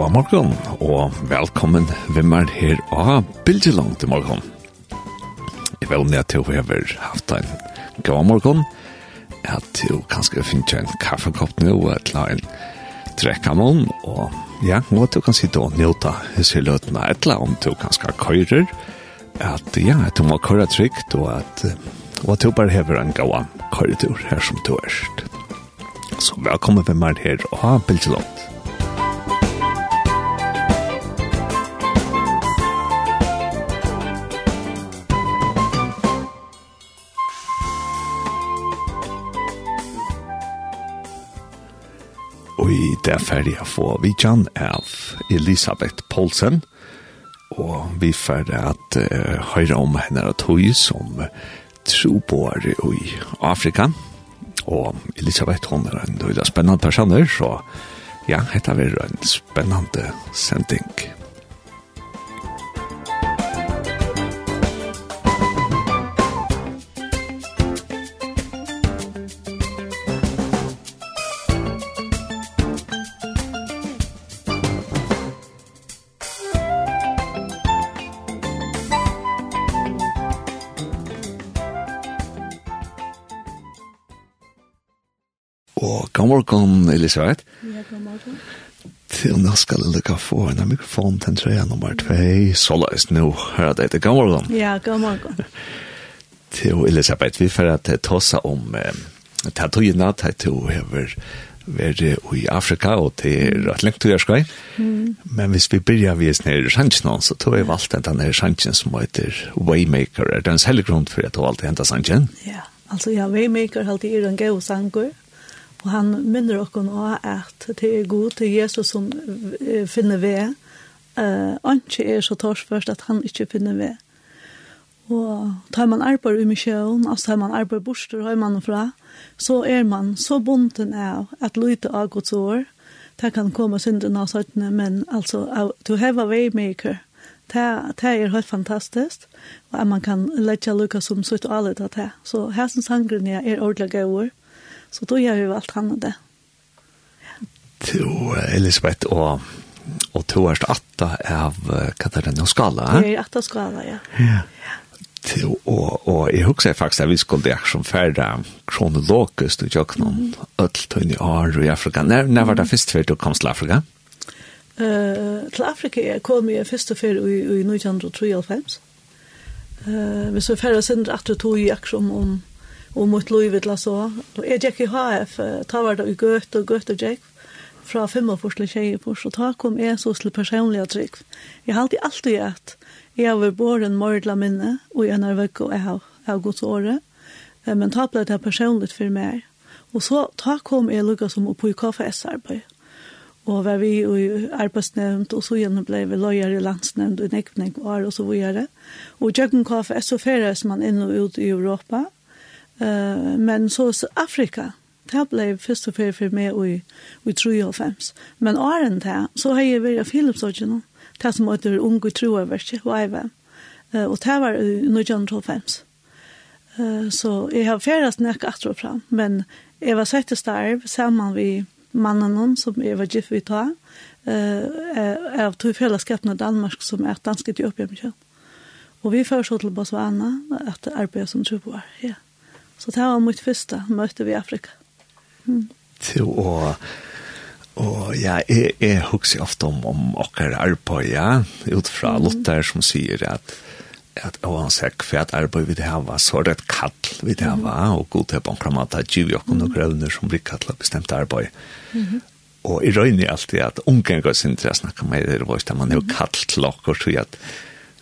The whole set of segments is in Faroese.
god morgen, og velkommen hvem er her av Bilgelangt i morgen. Jeg vil nødt til å ha haft en god morgen, at du kanskje finner en kaffekopp nå og et la en drekkamon og ja, nå at du kan sitte og njota hese løtene et la om du kanskje køyrer at ja, at du må køyre trygt og at, og at du bare hever en god køyretur her som du er. Så velkommen hvem er her av Bilgelangt. det er ferdig å få vidjan av Elisabeth Poulsen, og vi ferdig at uh, høyre om henne og tog som trobår i Afrika, og Elisabeth hun er en veldig spennende person, så ja, dette er en spennende sending. Og god morgen, Elisabeth. Ja, god morgen. Til nå skal jeg lukke få en mikrofon til tre nummer 2. Så la oss nå høre deg til god morgen. Ja, god morgen. Til Elisabeth, vi får at ta tossa om eh, til tatu hever vært i Afrika og til rett lengt du skal. Mm. Men hvis vi begynner vi ned i Sanchin, så tror jeg valgt at denne i Sanchin som heter Waymaker. Er det en særlig grunn for at du alltid henter Sanchin? Ja, altså ja, Waymaker alltid er en god sanger. Og han minner okken også at det er god til Jesus som finner ved. Uh, Anki er så torsførst at han ikke finner ved. Og tar man arbeid i misjøen, altså tar man arbeid borster, har man fra, så er man så bunten av at lyte av Guds år. Det kan komme synden av søttene, men altså, to have a waymaker, det, det er helt fantastisk, og at man kan lette lykke som søtt og alle det. Så hersens sangren er ordentlig gøyere, Så då gör vi allt han och det. Jo, Elisabeth og og to er atta av Katarina Skala. Det er atta Skala, ja. Ja. Jo, og och jag huxar faktiskt att vi skulle det som färda kronologiskt och jag knon allt i år i Afrika. Når, når var det først før du kom til Afrika? Uh, til Afrika kom jag först för i i 1993. Uh, hvis vi så färdas at du tog i aktion om og mot livet la så. Og jeg gikk i HF, ta var det i Gøte og Gøte gikk, fra fem og 45 tjeje på, så ta kom jeg så til personlige trygg. Jeg har alltid at jeg har vært både en mordla minne, og jeg har vært og jeg har gått året, men ta ble det personlig for meg. Og så ta kom jeg lukket som oppe i KFS-arbeid, og var vi i arbeidsnevnt, og så gjennom ble vi løyer i landsnevnt, og nekvning var, og så videre. Og Jøkken KFS så ferdes man inn og ut i Europa, Uh, men så Afrika, det ble først og fyrir for meg i, i 93. Men åren til, så har jeg vært i Philipsdodgen, det som heter Ung i Troververket, og IVM. Uh, og det var i 1925. Uh, så jeg har færast nek atro fram, men jeg var sett i starv sammen med mannen som jeg var gift vidt av, uh, av to fellesskapene Danmark som er danske til oppgjørelse. Og vi først til Botswana at arbeidet som tror på her, ja. Yeah. Så det var mitt første møte vi i Afrika. Mm. Til å... Og ja, jeg, jeg husker ofte om, om okker arbeid, ja, ut fra mm. Luther som sier at at oansett hva et arbeid vi det hava, så er det et kall vi det hava, og god til på en kramat at det er jo noen grøvner som blir kallet bestemt arbeid. Mm. Og i røyne alltid at unge går sin til å snakke med det, og man er jo kall til okker, så at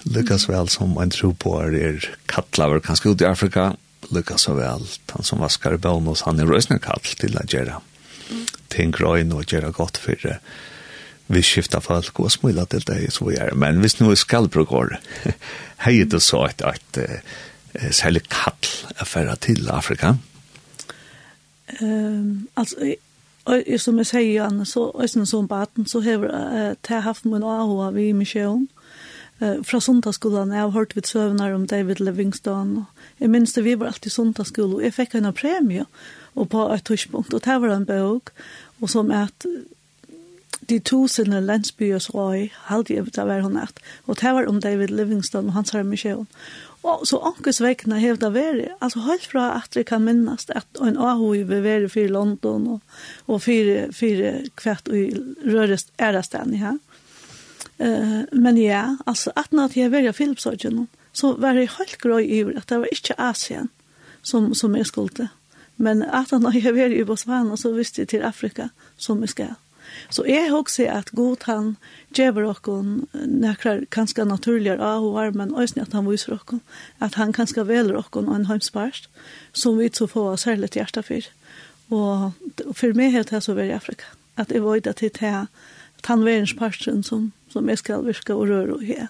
lykkes vel som en tro på er kallet over kanskje ut i Afrika, lykka så vel. Han som vaskar bonus, han er røysne kall til å gjøre ting grøyne og gjøre godt for det. Vi skifter folk og smila til det så vi er. Men hvis nu skal bruke det, hei det så et, et, et særlig kall affæra til Afrika? Um, altså, og, som jeg sier, Anne, så, er som sånn baten, så har jeg haft min AHA vi i misjon. Uh, fra sundagsskolen, jeg har hørt vidt søvnar om David Livingstone og Jeg minns det, vi var alltid sundagsskole, og jeg fikk en premie og på et tørspunkt, og det var en bøk, og som at de tusende landsbyers røy, halde jeg det var hun at, og det var om David Livingston og hans herre misjon. Og så ankes vekkene hevde vært, altså helt fra at jeg kan minnes at en ahoi vil være for London og, og fire, fire kvart i rørest ærestand, her. Uh, men ja, altså at når jeg var i Philipsøkjen, så var det helt grøy i at det var ikke Asien som, som jeg skulle. Men at han har vært i Botswana, så visste jeg til Afrika som jeg skal. Så jeg har også at god han gjør dere nekker kanskje naturligere av og var, men også at han viser dere at han kanskje veler dere og en heimsparst, som vi så får særlig hjertet for. Og for meg har det så veldig i Afrika, at jeg var til det her som, som jeg skal virke og røre og her.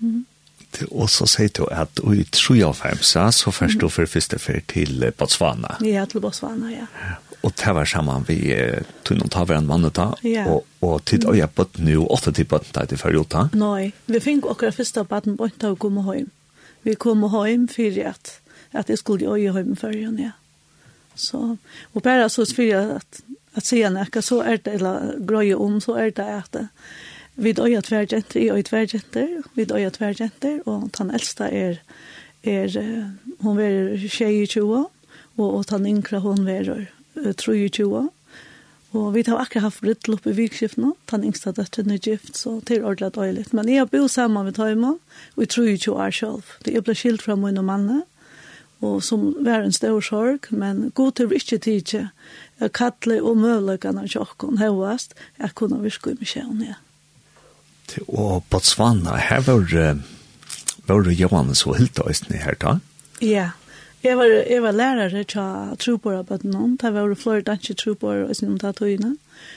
Mm og så sier du at i 1953 så først du for første fer til Botswana. Ja, til Botswana, ja. Og det var sammen vi tog noen taver en mann da, ja. og, og tid og jeg bøtt nå, åtte tid bøtt da til førre uta. Nei, vi fikk akkurat første bøtten bøtt da og kom hjem. Vi kom hjem for at, at jeg skulle øye hjem før igjen, ja. Så, og bare så fyrir at, at sier nekka, så er det, eller grøye om, så er det at Vi døya tvergjenter, jeg er tvergjenter, vi døya tvergjenter, og den eldste er, er hun er tjej i 20, og, og den yngre hun er 23. Og vi har akkurat haft bryllup i vikskiften, den yngste døtteren er gift, så det er ordentlig døylig. Men jeg har bo sammen med Tøyma, og jeg tror 20 år selv. Det er ble skilt fra min og mannen, og som var en stor sorg, men god til ikke tidlig, jeg kattler og møvløkene av tjokken, høyest, jeg kunne virke i meg ja. igjen og Botswana, her var, var det Johannes og Hilda Østene her da? Ja, jeg var, jeg var lærere til Trubor av Bøttenon, der var det flere danske Trubor og Østene om tøyene.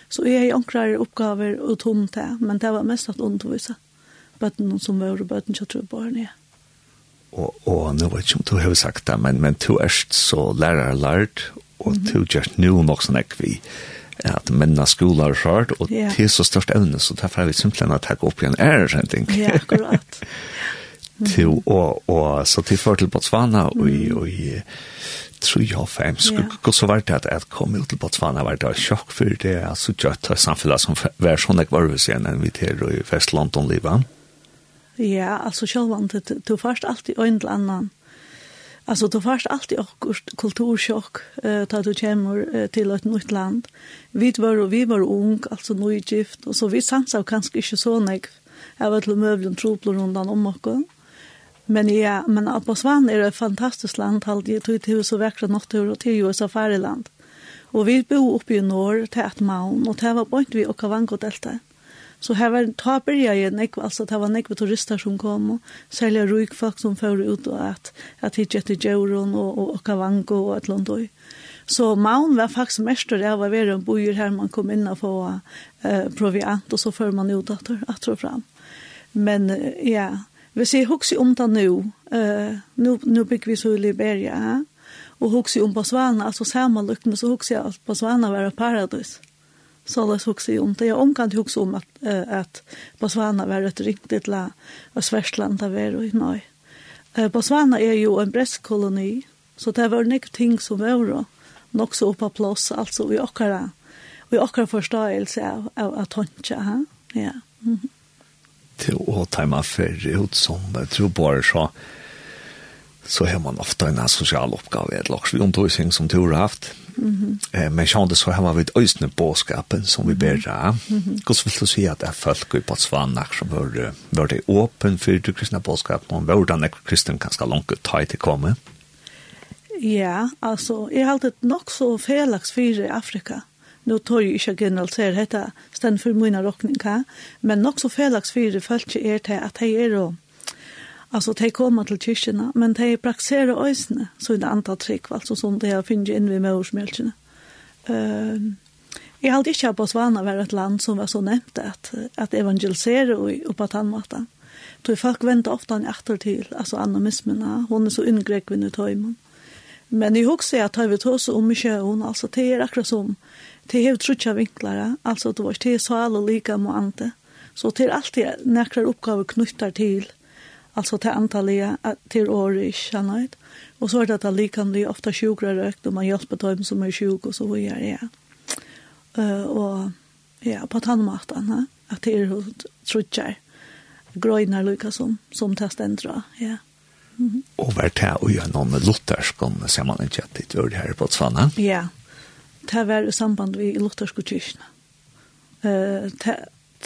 Så jeg har anklare oppgaver og tom til, men det var mest at undervise Bøttenon som var Bøtten til Trubor, ja. Og, og nå vet ikke om du har sagt det, men, men du er så lærer lært, og du gjør nå nok sånn ikke vi at mennene skolar skjørt, og yeah. til så størst evne, så derfor er vi simpelthen å ta opp igjen æreshending. Ja, akkurat. Til, og, og, så til før til Botswana, mm. og, og tror jeg fem, skulle så så vært at jeg kom ut til Botswana, var det sjokk for det, altså gjøtt av samfunnet som var sånn jeg var hvis enn vi til i Vest-London-livet. Ja, altså selv om du, du først alltid øyne til annen, Alltså då först alltid också kulturschock eh ta du kommer till ett nytt land. Vi var vi var ung alltså nygift och så vi sansar kanske inte så nek Jag var möbler och troplor runt om och Men ja, men Abbasvan är ett fantastiskt land. Allt det är så vackert natur och till ju safariland. Och vi bor uppe i norr, till ett malm, och det var bara vi och Kavango-delta. Så her var ta börja jeg nek altså det var nek turister som kom og særlig rik folk som fører ut og at, at hit jätte og, og, og Okavango og et eller annet. Så maun var faktisk mest där var vi en bojer her man kom inn og få uh, proviant og så fører man ut at att tro fram. Men ja, hvis jeg husker om det nå, Eh nå, nå bygger vi så i Liberia. uh, og husker om Botswana altså samma lukkene, så huxi at Botswana var paradis så lås också om det är omkant också om att att Botswana var ett riktigt la och Sverige där var och nej. Eh Botswana är ju en brestkoloni så det var något ting som var då nog så på plås alltså vi åkara vi åkara förståelse av av att hantera ja. Mm. Till att ta mig för ut som jag tror bara så så har man ofta en social uppgave eller också vi undervisning som tur Mm -hmm. eh, men sjående så har vi et øysne båskapen som vi ber av. Hvordan vil du si at det er folk i Botswana som var, var det åpen for det kristne båskapen, og hvordan er kristen ganske langt ut til å komme? Ja, altså, jeg har alltid nok så felaks fire i Afrika. Nå tar jeg ikke generalisere dette stand for mine råkninger, men nok så felaks fire folk er til at jeg er og Alltså de kommer till kyrkorna, men de praktiserer ösne, så er det antall trick, alltså som det har funnits in vid mörsmjölkerna. Uh, hadde ikke på Botswana var ett land som var så nevnt att, att evangelisere och, og på tandmatta. Så folk venter ofte en etter till, alltså animismerna, hon er så yngre kvinnor tajmen. Men jeg husker att vi vet också om missionen, alltså det er akkurat som, det är trutja vinklar, alltså det var det så alla lika med ante. Så det alltid näkrar oppgaver knyttar till Alltså till antalet till år i kännet. Och så är det att det kan bli ofta sjukare rökt och man hjälper dem som är sjuk och så vidare. Ja. Uh, och ja, på tandmaten. Att det är trutjar. Gröjnar lika som, som teständra. Ja. Mm. Och vart det och göra någon lutherskon ser man inte att det gör det här på Botswana. Ja. Det var i samband med lutherskotyrkna. Uh,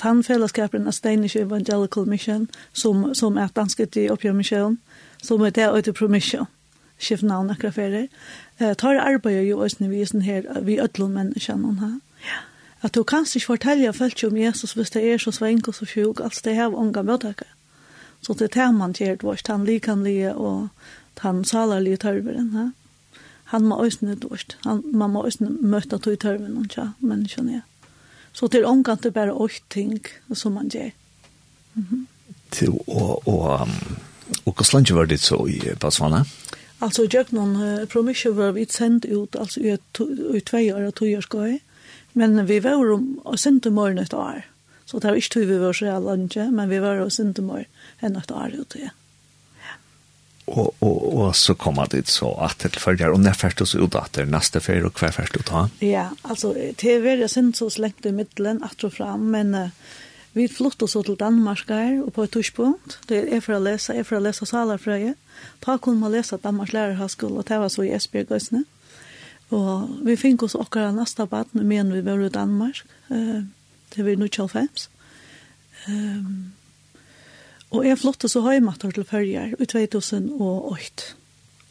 han fellesskapen av Stanish Evangelical Mission som, som er dansket i Oppgjør Mission, som er det øyde promission, skift navn akra ferie, eh, tar arbeid jo også når vi er her, vi ødlom menneskene her. Ja. At du kan ikke fortelle folk om Jesus hvis det er så svenk og så fjuk, altså det er unga møttaker. Så det er det man gjør, det var ikke han likanlige og han salerlige tørveren her. Han må også nødvendig, man må også møte tog tørveren, ja, menneskene her. Ja. Så det er omgant det bare åkt ting som man gjør. Mm -hmm. og, og, og, og hva slags var det så i Batsvana? Altså, jeg noen uh, promisjer var vi sendt ut, altså i, i tve år og to år skoj. Men vi var om sendt i morgen et år. Så det var ikke tog vi var så langt, men vi var jo sendt morgen enn et år ute, ja og, og, og så kom han dit så at til følger, og når først så ut at det neste ferie, og hver først du tar? Ja, altså, det er jeg sint så slengt i middelen, at og fram, men uh, vi flyttet så til Danmark her, og på et tørspunkt, det er for å lese, er for å lese salerfrøye, da kunne man lese Danmarks lærerhøyskole, og det var så i Esbjerg Gøysene, og vi fikk oss akkurat neste baden, men vi var i Danmark, uh, det var i 1995, um, Og jeg flottet så hjemmatter til førjer i 2008.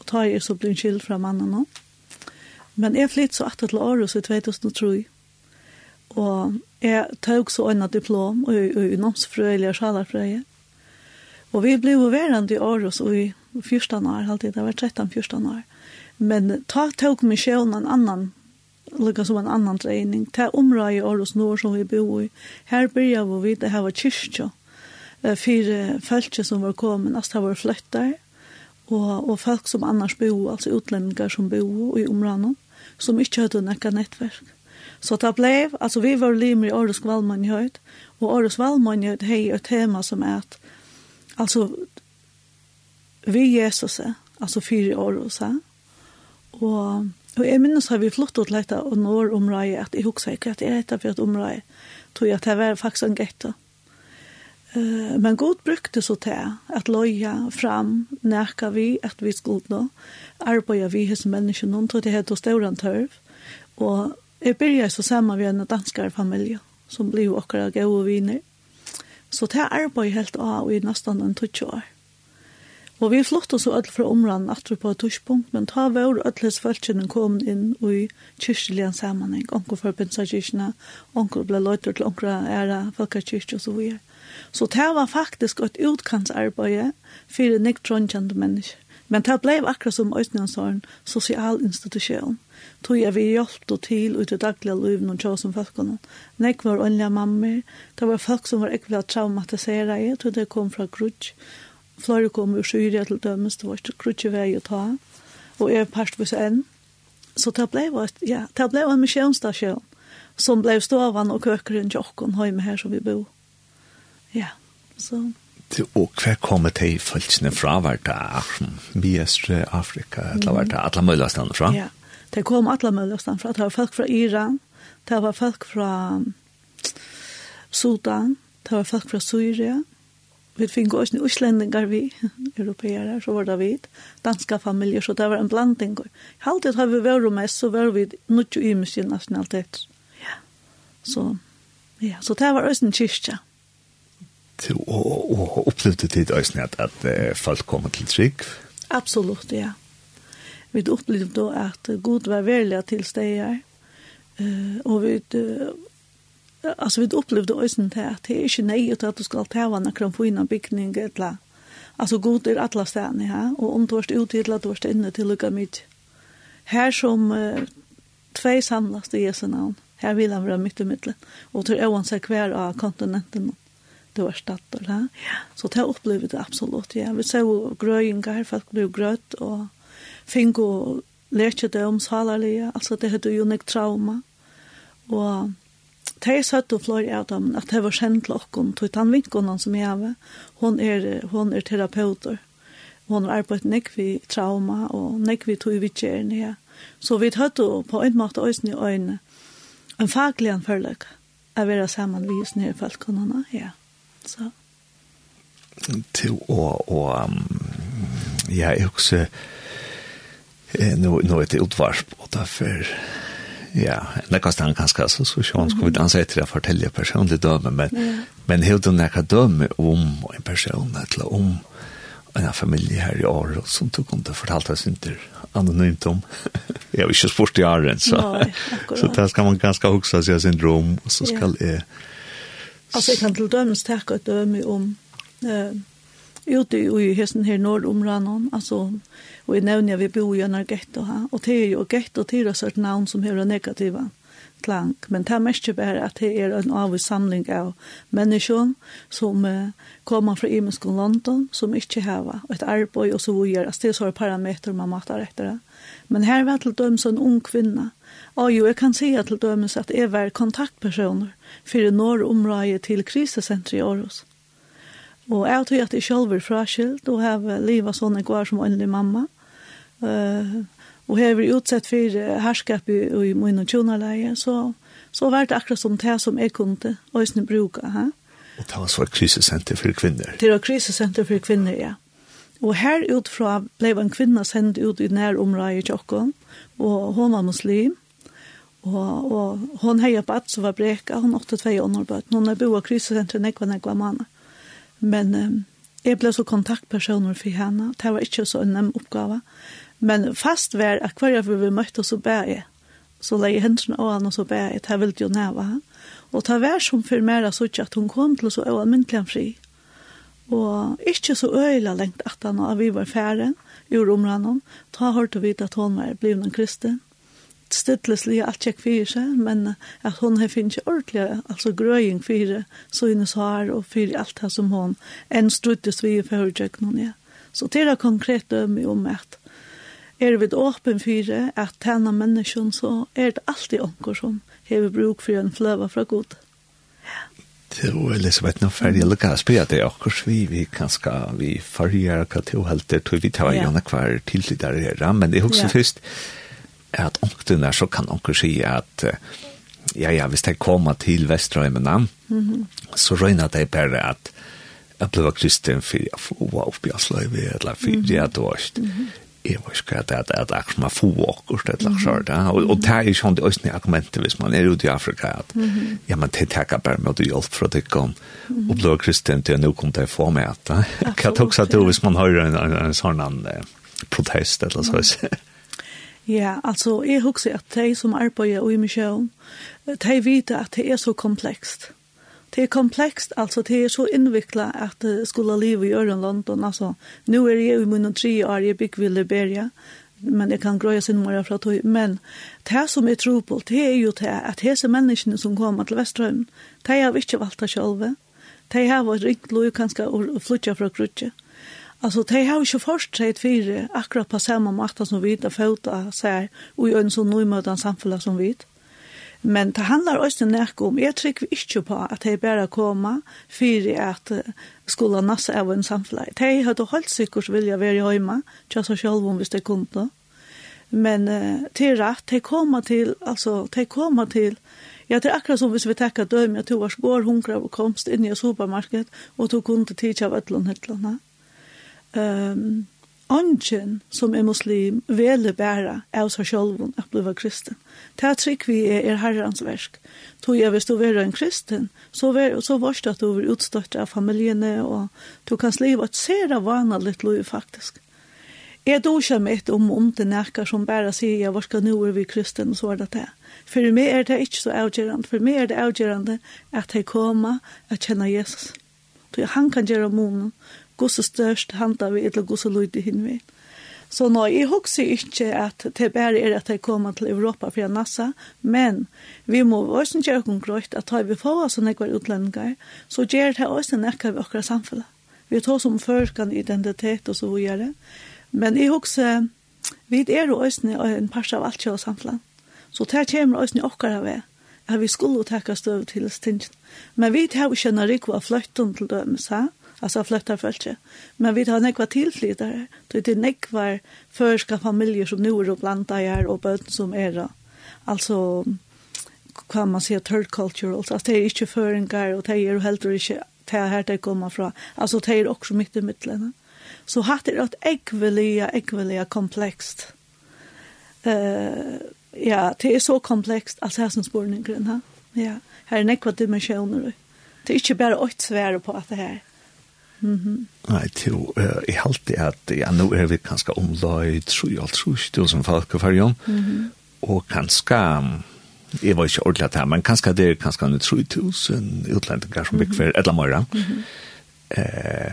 Og tar jeg så blir en skild fra mannen nå. Men jeg flyttet så etter til Aarhus i 2003. Og jeg tok så en diplom og, og, og namsfrøyelig og sjalerfrøyelig. Og vi ble jo verand i Aarhus i 14 år, alltid, det var 13-14 år. Men ta tog meg sjøen en annan, lukka som en annan trening, ta område i Aarhus nord som vi bor i. Her byrja vi, det her var kyrkja för fölkje som var kommande, alltså det var flyttar och och folk som annars bo alltså utlänningar som bo i området som inte hade nekka nätverk. Så det blev alltså vi var limer i Årets Valmanjöd och Årets Valmanjöd hej ett tema som är att alltså vi Jesus alltså fyra år och så och Og jeg minnes har vi flott ut leta og når området at jeg husker ikke at jeg heter for et område tror jeg at det var faktisk en gett Uh, men god brukte så til at loja fram nærka vi at vi skulle nå arbeida vi hos menneskene noen til det heter Stauran Tørv. Og jeg byrja så sammen med en danskare familie som blir okkara gode viner så til arbeid helt av i nesten en 20 år og vi flott oss öll fra områden at vi på et tushpunkt men ta vår ødles følgjene kom inn i kyrkjelig sammenheng onker for kyrkjene onker ble løyter til onker æra folka og så videre Så det var faktisk et utkantsarbeid for en nektronkjente mennesker. Men det ble akkurat som Østnjansåren, sosial institusjon. Tog jeg vi hjelpte til ut i daglige liv og tjå som folkene. Nek var åndelige mammer, det var folk som var ekvile traumatiseret, tror det kom fra Grudj. Flere kom ur Syria til dømes, det var ikke Grudj vei å ta, og jeg er partvis enn. Så det ble, ja, det ble en misjonsstasjon som ble stående og køkeren til åkken hjemme her som vi bor. Ja, så... Og hver kommer til følelsene fra hvert av Biestre, Afrika, eller hvert av alle mulige stedene fra? Ja, det kom alle mulige stedene fra. Det var folk fra Iran, det var folk fra Sudan, det var folk fra Syria, vi fikk også uslendingar vi, europeere, så var det vi, danska familier, så det var en blanding. Halvtid har vi vært mest, så var vi nødt til å i nasjonalitet. Ja. Så, ja, så det var også en kyrkja. Ja og, og, og opplevde tid også at, at folk kom til trygg? Absolutt, ja. Vi opplevde at Gud var veldig til steder, og vi uh, alltså vi upplevde ösen det att det är inte nej att du ska ta vara när kan få in en byggning eller alltså god är alla stan ja. Och om du är ut till att du är inne till lucka mitt här som uh, två samlas i Jesu såna här vill han vara mitt i mitten och tror jag han ska kvar av kontinenten det var stadt og la. Så det upplevde det absolut. ja. Vi ser jo folk blev grött och fick och lärde det om salarliga. Alltså det hade ju nek trauma. Och det er søtt og flår av dem, at det var kjent til åkken, til den vinkonen som jeg har, hun er, hun er terapeuter. Hun har arbeidt nek vi trauma, og nek vi tog vidtjerne, ja. Så vi hadde på en måte øyne i øynene, en faglig anfølge, å være sammen vi oss nere folkene, ja. Så. Til å, og ja, jeg husker nå er det utvarp og derfor ja, det kostar han ganska så så sjön skulle vi danse etter å fortelle personlig døme men ja. men helt den där døme om en person eller om en familie her i år som du kunne fortalt oss ikke anonymt om. jeg har ikke spurt i Åre så, så där skal man ganske huske seg sin syndrom og så ska yeah. Altså, jeg kan till dömes takke ett döme om eh, ute i hesten här nord om alltså och i jeg vi bor i en ghetto här. Och det är ju ghetto till ett et namn som har negativa klang, men det är mest bara att det är en avvis samling av människor som eh, kommer från imensk London, som inte har ett arbete och så vidare. Alltså det är så parametrar man matar efter det. Men här var till dömes en ung kvinna Ja, jo, jeg kan si til dømes at jeg var kontaktpersoner for når området til krisesenteret i Aarhus. Og jeg tror at jeg selv er fraskilt og har livet sånn jeg går som åndelig mamma. Uh, og har vært utsett for herskap i, i min og tjonaleie, så, så var det akkurat som det som jeg kunne øyne bruke. Ha? Og det var så krisesenter for kvinner. Det var krisesenter for kvinner, ja. Og her utfra ble en kvinne sendt ut i nærområdet i Tjokken, og hun var muslim, Og, og hun heia på at som var breka, hon 82 år når bøtt. Hon er av krisesenteret nekva nekva mana. Men um, jeg ble så kontaktpersoner for henne. Det var ikke så en nem oppgave. Men fast var at hver gang vi møtte, så bæ jeg. Så leie hendene av henne, så bæ jeg. Det ville jo næva. Og det var som for mer så ikke at hun kom til så øyemyntelig fri. Og ikke så øyla lengt at han og vi var færre, ur omrannom. Da hørte vi at hun var blivna kristen alt stilleslig, alt tjekk fyrir seg, men at hon har finnst ordentlig, altså grøying fyrir søgnes har og fyrir alt det som hon enn struttes vi i forhørtjekk noen, ja. Så det er konkret dømme om at er vi åpen fyrir at tæna menneskjon, så er det alltid onker som har bruk for en fløva fra god. Ja. Det var Elisabeth nå ferdig, eller hva spør det akkurat vi, vi kan skal, vi farger hva til å helte, tror vi tar jo hver tidligere her, men det er også ja. først, yeah at onkten der så kan onker si at ja, ja, hvis de kommer til Vestrøymena, mm -hmm. så røyner de bare at jeg ble kristen for jeg var opp i Asløyve, eller for jeg dårst. Jeg vet ikke at det er akkurat man får akkurat, et eller annet det. Og det er ikke sånn det østene argumentet hvis man er ute i Afrika, at ja, men det takker bare med å hjelpe hjelp fra deg om og ble kristen til jeg nå kom til å få med at det. Hva tok seg til hvis man har en sånn protest, eller så. Ja, altså, jeg husker at de som arbeider i misjon, de vet at det er så komplekst. Det er komplekst, altså, det er så innviklet at det skulle leve i Øren London, altså. Nå er jeg i munnen tre år, jeg bygger i Liberia, men jeg kan grøye sin mor fra tog. Men det som er tro på, det er jo det at disse menneskene som kommer til Vestrøm, de har ikke valgt det selv. De har vært ringt lov, kanskje, og flyttet fra Grudje. Alltså de har ju inte först sett för akkurat på samma måte som vi där fötta så här och i en så ny modern som vi. Men det handlar också näck om jag tycker vi inte på att det bara komma för att skulle nassa av en samhälle. De har då hållt sig vilja vara hemma just så själv om vi det kunde. Men uh, till rätt de kommer till alltså de kommer till Ja, det er akkurat som hvis vi takkar døm, at du var skår hunkra og komst inn i supermarked, og du kunne tidsja av ødlån, hødlån, um, Ongen som er muslim vele bæra av seg sjolvun at bliva kristen. Det trygg vi er, er herrens versk. Tog jeg hvis du er en kristen, så, ver, så varst at du er utstøtt av familjene, og du kan sliva et sera vanligt liv faktisk. Jeg då ikke med om om det nekker som bare sier jeg var skal nå er vi kristen, og så er det det. For meg er det ikke så avgjørende. For meg er det avgjørende at jeg kommer og kjenner Jesus. Så han kan gjøre munnen, gosse størst handa vi, eller gosse lydde hin vi. Så nå, jeg husker ikke at det bare er at jeg kommer til Europa fra NASA, men vi må også gjøre noen grøyt at vi får oss noen utlendinger, så gjør det også noe vi akkurat samfunnet. Vi tar som førskan identitet og så videre. Men jeg husker, vi er jo også en par av alt kjøret samfunnet. Så det kommer også noen av det at vi skulle takke støv til stingen. Men vi tar jo ikke noen rikva fløytten til dømes her, alltså flyttar folk. Men vi har nekva tillflyttare. Det är nekva förska familjer som nu är och blandar här och böten som är då. Alltså kan man säga third culture alltså det är inte föringar och det är helt och inte det här det kommer från. Alltså det är också mitt i mittlen. Så hatt det ett äggveliga, äggveliga komplext. Eh, uh, ja, det är så komplext, alltså här som spårningen. Ja, här är nekva dimensioner. Det är inte bara åt svära på att det här. Mm -hmm. Nei, til, uh, jeg halte at ja, nå er vi kanskje omlai 3-3-000 folk i fargen, mm -hmm. og kanskje, jeg var ikke ordentlig her, men kanskje det er kanskje 3-000 utlendinger som bygger for et eller annet. Mm -hmm. eh,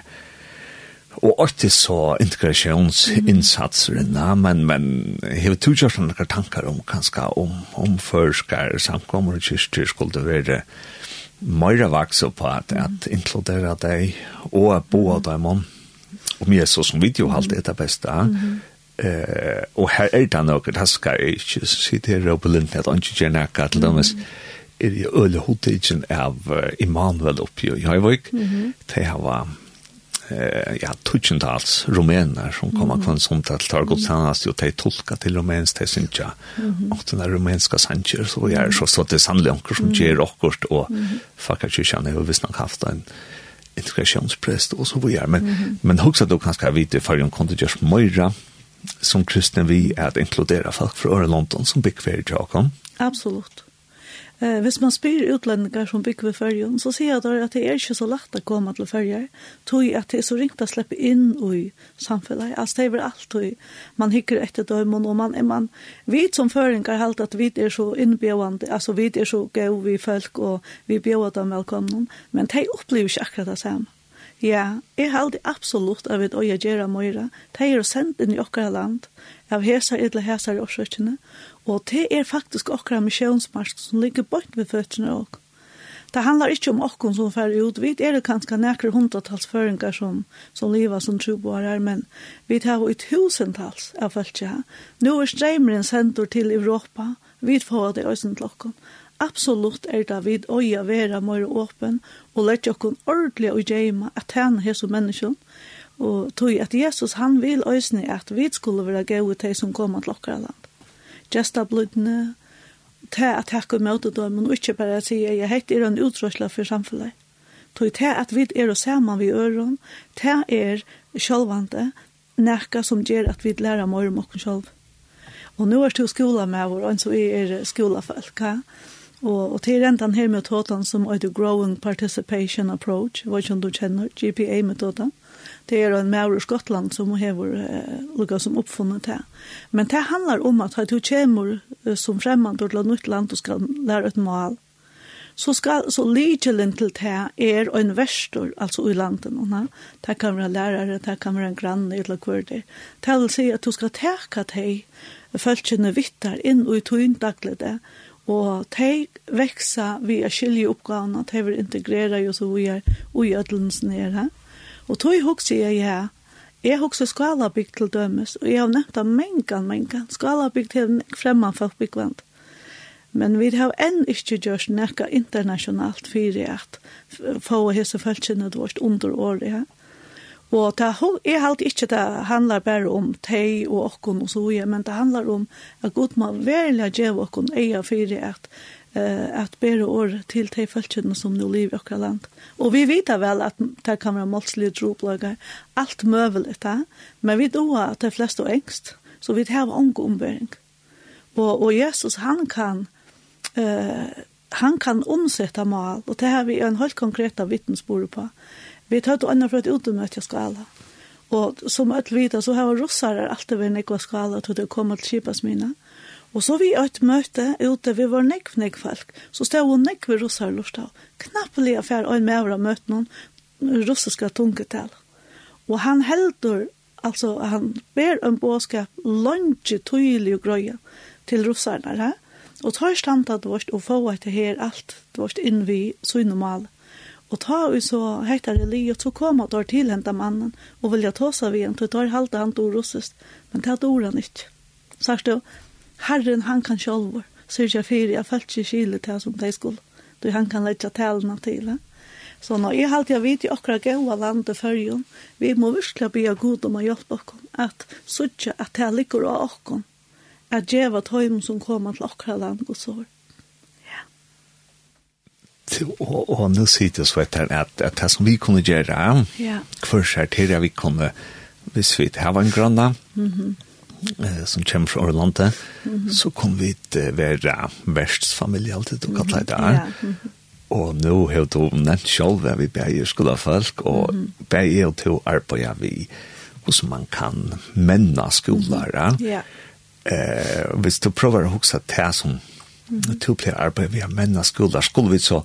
og alltid så integrasjonsinnsatseren, mm -hmm. men, men jeg har tog noen tanker om kanskje om, om førskar samkommer og kyrkjer skulle det være mer vaks på at, at inkludera deg og bo av deg om om Jesus som video halt er det beste. Mm -hmm. Eh og her er det nok det skal jeg ikke her på linjen at han ikke gjør noe til dem er det øle hodtidgen av Immanuel oppi og Jøyvøk. Det var eh, ja, tutsentals rumener som kommer mm. från sånt att tar godstannast og de tolka till rumensk, de synes ja, och den den rumänska sanger, så jeg så så det sannelig onkel som ger akkurat, och fucka ju ikke kjenner visst hvis haft en integrationsprest och så videre. Men, men også då kanske vi det för en kunne gjøres som kristen vi är att inkludera folk från London som big fair Jakob. absolut Eh, hvis man spyr utlendingar som bygger ved fyrjon, så sier jeg at det er ikke så lagt å komme til fyrjer, tog at det er så ringt å slippe inn i samfunnet. Altså det er vel alt, man hikker etter dømen, og man, man vi som føringar helt at vi er så innbjøvande, altså vi er så gøy vi folk, og vi bjøver dem velkomne, men de opplever ikke akkurat det samme. Ja, jeg held absolutt av et øye gjøre møyre. De er sendt inn i okkara land, av hesar eller hesar i årsøkene, Og det er faktisk okra misjonsmarsk som ligger bort ved føttene og. Det handlar ikkje om okkon som fer ut. Vi er det kanskje nekre hundratals føringar som, som liva som troboar her, men vi tar jo i tusentals av folk her. Nå er streimeren sendur til Europa. Vi får det også til okkon. Absolutt er det vi øya vera mer åpen og lett okkon ordentlig og gjemme at han er som menneskjon. Og tog at Jesus han vil øysne at vi skulle være gøy til som kommer til okkara land gestablutene, ta at takk og møte dem, og ikke bare si at jeg hekk er en utrøsla for samfunnet. Tog ta at vi er sammen vi øren, ta er sjølvande, nekka som gjør at vi lærer mer om oss sjølv. Og nå er det skola med vår, og så er skolafolk, ja. Og, og til rentan her metoden som er Growing Participation Approach, hva som du kjenner, GPA-metoden, det er en mer i Skottland som har uh, lukka som oppfunnet det. Men det handlar om at du kommer eh, som fremmand til et nytt land og skal lære et mal, så skal så ligelen til det er en verstor, altså i landet. Ne? Det kan være lærere, det kan være en grann, eller hva det. Det vil si at du skal teka deg følelsene vittar inn og i tøyndaglede, og de veksa via skilje oppgavene, de vil integrere jo så vi er ugjødelsene her. Og tog hugsa jeg ja, jeg hugsa skalabygd til dømes, og jeg har nevnt av mengan, mengan, skalabygd til fremman folkbyggvand. Men vi har enn ikke gjort nekka internasjonalt fyrir at få hese følgjene vårt under året. Ja. Og det, jeg halte ikke det handlar bare om teg og okkon og så, men det handlar om at god må velja djev okkon eia fyrir at eh att bära år till till folkene som nu lever i vårt land. Och vi vet väl att det kan vara målsliga droplagar, allt möjligt där, men vi då att de flesta är ängst, så vi har ångå ombäring. Och, och Jesus han kan eh, han kan omsätta mal, och det här vi en helt konkreta vittnesbord på. Vi tar ett annat för att utomöta skala. Och som att vita så har russare alltid varit nekva skala till det kommer till Kipasmina. Mm Og så vi et møte ute, vi var nekv, nekv folk, så stod hun nekv russar lort av. Knappelig affær og en med å møte noen russiske tungetal. Og han heldur, altså han ber en båskap langt tydelig og grøye til russarna her. Og tar stand at vårt og få etter her alt vårt inn vi så normal. Og ta vi så hektar det li, og så kom at til henta mannen, og vilja ta seg vi en, til tar halte han til russist, men det tar han ikke. Sagt du, Herren han kan själv sörja för jag fallt i skile till som det skulle. Du han kan lägga talen till. Eh? Så når jeg halte jeg vidt i okra gaua landet fyrjun, vi må virkelig be god om å hjelpe okkom, at suttje at det ligger av okkom, at djeva tøym som kommer til okra land og sår. Ja. Og, og nå sier det så etter at, at det som vi kunne gjøre, ja. hver skjer til at vi kunne, hvis vi har en granna, mm -hmm eh, som kommer fra Orlande, mm -hmm. så kom vi til å være vertsfamilie alltid, og kallet det der. Mm -hmm. Og nå har du nevnt selv at vi bærer skulle folk, og mm -hmm. bærer til å arbeide vi hvordan man kan menne skoler. Mm -hmm. yeah. eh, hvis du prøver å huske det som mm -hmm. du blir arbeidet ved å menne skoler, skulle vi så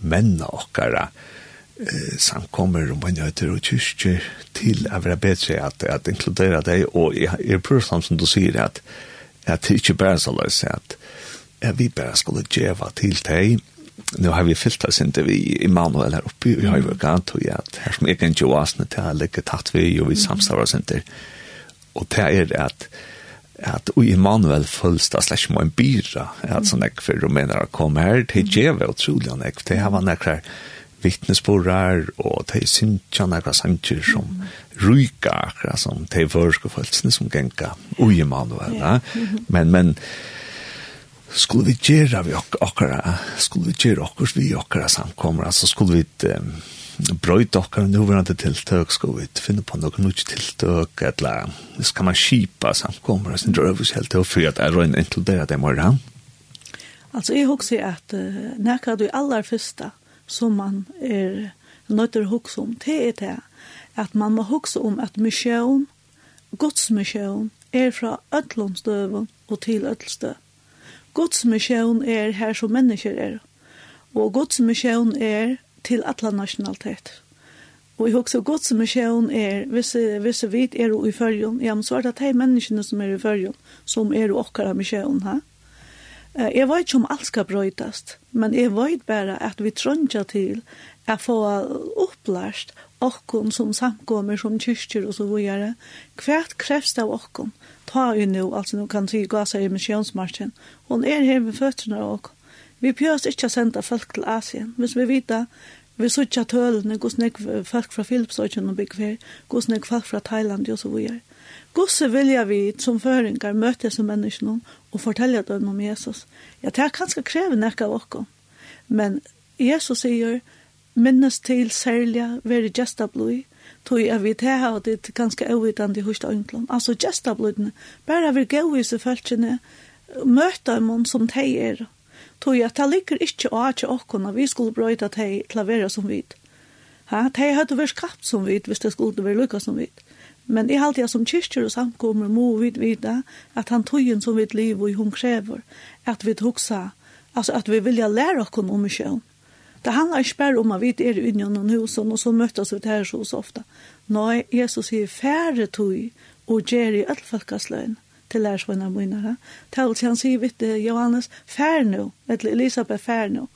menne åkere, mm eh, samkommer og mannjøyter og kyrkjer til å være bedre at, at inkludere deg, og jeg er prøvsam som du sier at, at det ikke bare så løs at, at vi bare skulle djeva til deg, nu har vi fyllt oss inte vi Emanuel här uppe vi har ju gant och att här som egen Joasne til å legge tatt vi og vi samstar oss inte og det er är att att och Emanuel följs där slash min bira att sån där för rumäner kom här till utrolig otroliga näck det har man näck vittnesborrar og de syntja nekra sanger som mm. ryka akkurat som de førske følelsene som genka ui Emanuel. Ja. Men, men skulle vi gjøre vi akkurat, skulle vi gjøre okkurs vi akkurat samkommer, altså skulle vi um, brøyt okkar nuverande tiltøk, skal vi finne på noen nødt tiltøk, eller skal man kjipa samkommer, sin drøvus helt til å fyre at jeg røyne inkludere det morgen? Altså, jeg husker at uh, nekker du aller første, som man er nødt til å huske om, det er det at man må huske om at misjon, Guds misjon, er fra ødlånsdøven og til ødlstøv. Guds misjon er her som mennesker er, og Guds misjon er til alle nasjonaliteter. Og jeg husker Guds misjon er, hvis, hvis vi er i følgen, ja, men så er det de menneskene som er i følgen, som er i åkere misjon, ha? Ja? Jeg vet ikke om alt skal brøytast, men jeg vet bare at vi trønner til å få opplært okkon som samkommer som kyrkjer og så videre. Hvert krevs det av okkon. Ta jo nå, altså nå kan vi gå seg i misjonsmarsjen. Hun er her med føttene av okkon. Vi pjøs ikke å sende folk til Asien. Hvis vi vet det, vi sutja tølene, hvordan nek folk fra Filipsøkjen og bygger byggfer, hvordan nek folk fra Thailand og så videre. Gosse vilja vi som føringar møte som menneskene og fortelle dem om Jesus. Ja, det er kanskje kreve nekka av oss. Men Jesus sier, minnes til særlig, være gesta blod, tog jeg vidt her, og det er ganske avvidende hos det øynklom. Altså gesta blodene, bare vi gå i seg følelsene, møte dem som de er. Tog jeg, det ligger ikke å ha til oss, når vi skulle brøyde til å klavere som vidt. Ha, de hadde vært skapt som vidt, hvis det skulle være lykka som vidt. Men jeg halte jeg som kyrkjer og samkommer må vi vite at han tøyen som vi liv og hun krever, at vi hoksa, altså at vi vilja lære oss om misjon. Det handlar ikke bare om at vi er inne i noen hus, og så møttes vi her så ofte. Nei, Jesus sier færre tøy og ger i alle folkesløyene til lærsvunna munara. Tals han sier vitt Johannes, fær nu, eller Elisabeth fær nu.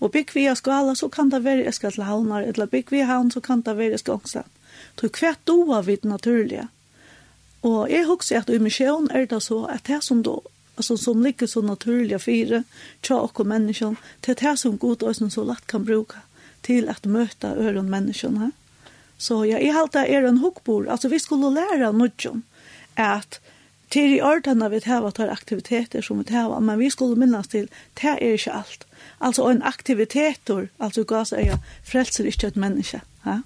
Og bygg vi skala, så kan det være jeg skal til eller bygg vi havn, så kan det være jeg skal ångstad. Til hvert doa vi naturliga. Og jeg husker at i misjon er det så at det som då, altså som ligger så naturlige fire, tja og menneskene, det er det som god og så lett kan bruke til at møte øren menneskene. Så ja, jeg halte er en hukkbord. Altså vi skulle lære noen at til i ordene vi tar tar aktiviteter som vi tar, men vi skulle minnes til, det er ikke alt. Altså en aktiviteter, altså gass er ja, frelser ikke et menneske. Ja?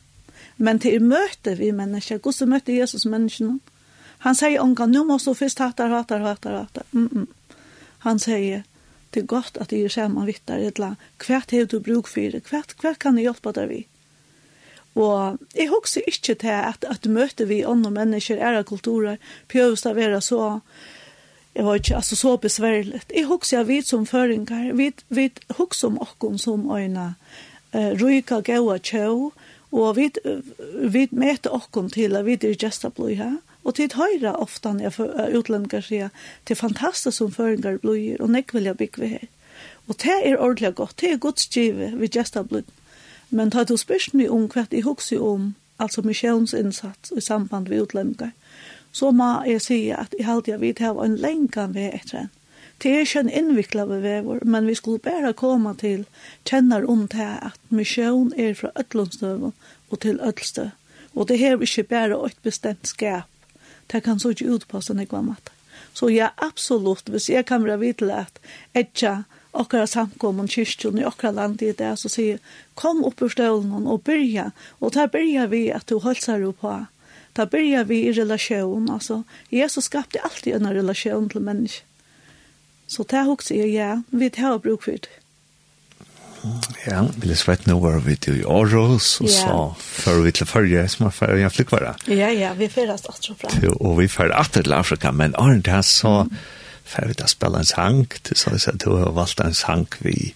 Men til møte vi mennesker, god så møtte Jesus menneskene. Han sier unga, nå må du først hatar, hatar, hatar, hatar. Mm -mm. Han sier, det er godt at jeg er sammen vittar, eller hvert har du bruk for det, hvert, hvert kan jeg hjelpe deg vi. Og jeg husker ikke til at, at møte vi andre mennesker, ære kulturer, prøves å være så, jeg var ikke, altså så besværligt. Jeg husker jeg vidt som føringer, vidt, vidt husker om åkken som øyne, uh, ryka gaua tjau, Og vi, vi møter oss til at vi er gesta blod her. Og tid høyre ofte når jeg utlendinger sier til fantastisk som føringer blod og nek vil jeg bygge her. Og det er ordentlig godt, det er godt skive vi gesta blod. Men da du spørs meg om hva jeg husker om, altså misjonsinnsats i samband med utlendinger, så må jeg si at jeg halte jeg vidt her en lengan ved etter en Det er ikke en innviklet vever, men vi skulle bare komme til kjenner om det at misjon er fra ødlundstøven og til Øtlstøv. Og det er ikke bare et bestemt skap. Det kan så ikke utpasse nekva matta. Så ja, absolutt, hvis jeg kan være videre at etja akkurat samkommun kyrkjun i akkurat land i det, så sier, kom opp ur støvlen og byrja, og der byrja vi at du holdsar jo på. Der byrja vi i relasjon, altså, Jesus skapte alltid en relasjon til mennesker. Så det har også jeg, ja, vi tar bruk for det. Ja, vi lest vet nå var vi til Aarhus, og så før vi til Førje, som er ferdig en flykkvare. Ja, ja, vi ferdes atropra. Og vi ferdes atter til Afrika, men Arne, det så ferdig til å spille en sang, til så jeg du har valgt en sang vi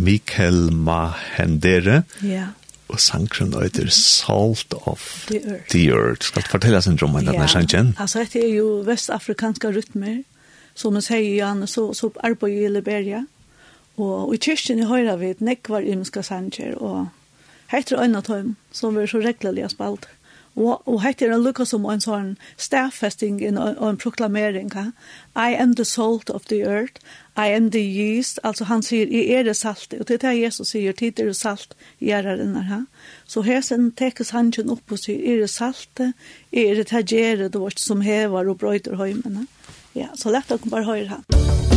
Mikael Mahendere, ja. og sangren øyder Salt of the Earth. The earth. Skal du fortelle oss en drømme om denne sangen? Altså, dette er jo vestafrikanske rytmer, som man sier igjen, så, så arbeider i Liberia. Og i kyrkjen i høyre vi nekvar imenska sanger, og heter øyne tøym, som vi så reglelig spalt. Og, og heter en lukka som en sånn stafesting og en proklamering. Ha? I am the salt of the earth, I am the yeast. Altså han sier, jeg er det salt. Og det er Jesus sier, tid er det salt, jeg er her. Ha? Så her sen tekes hangen opp og sier, er det salt, er det tagjere, det var som hevar og brøyder høymene. Ha? Ja, så lett å bare høre her.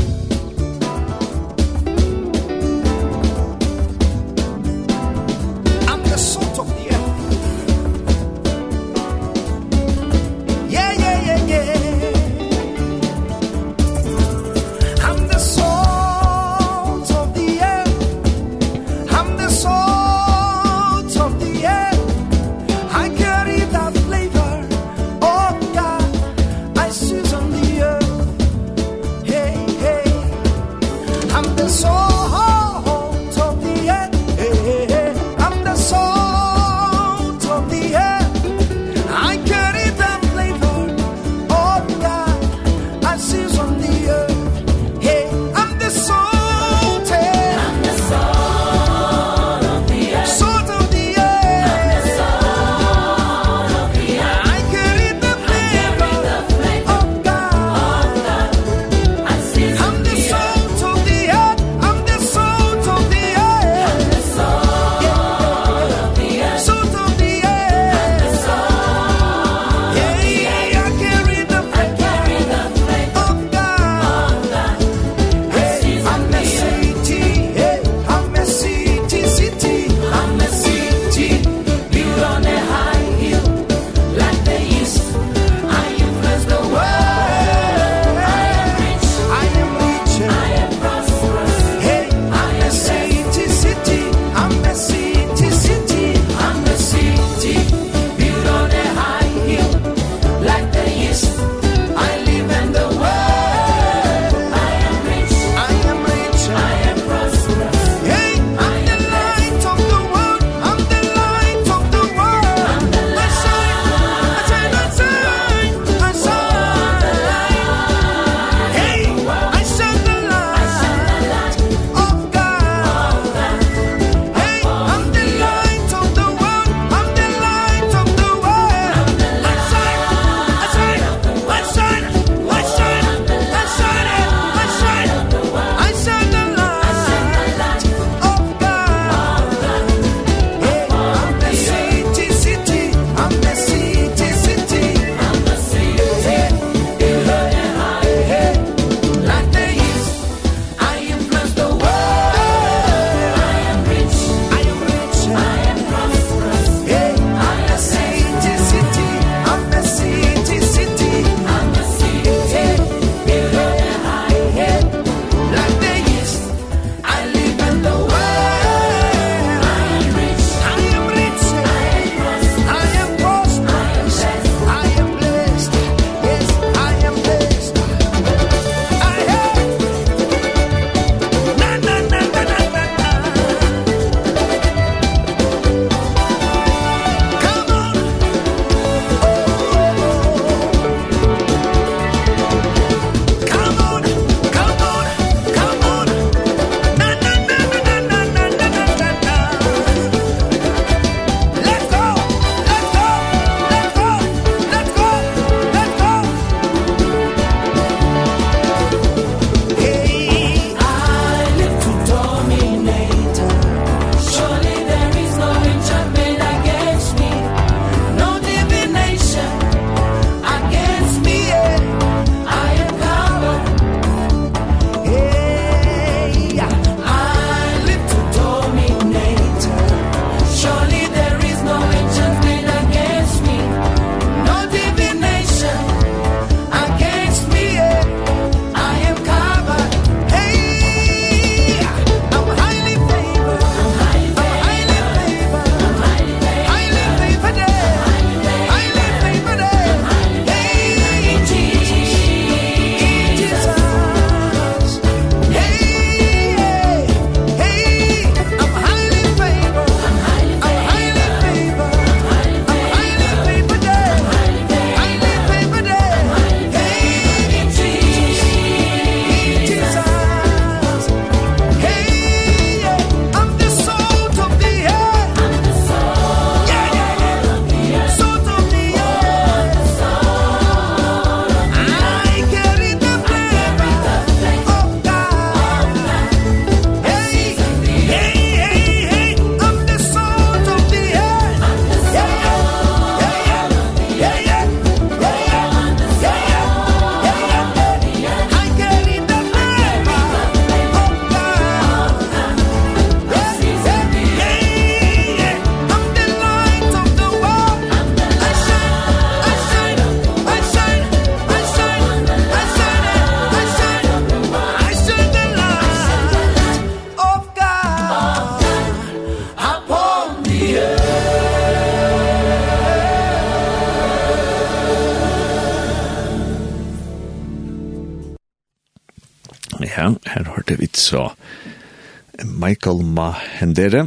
Tolma Hendere,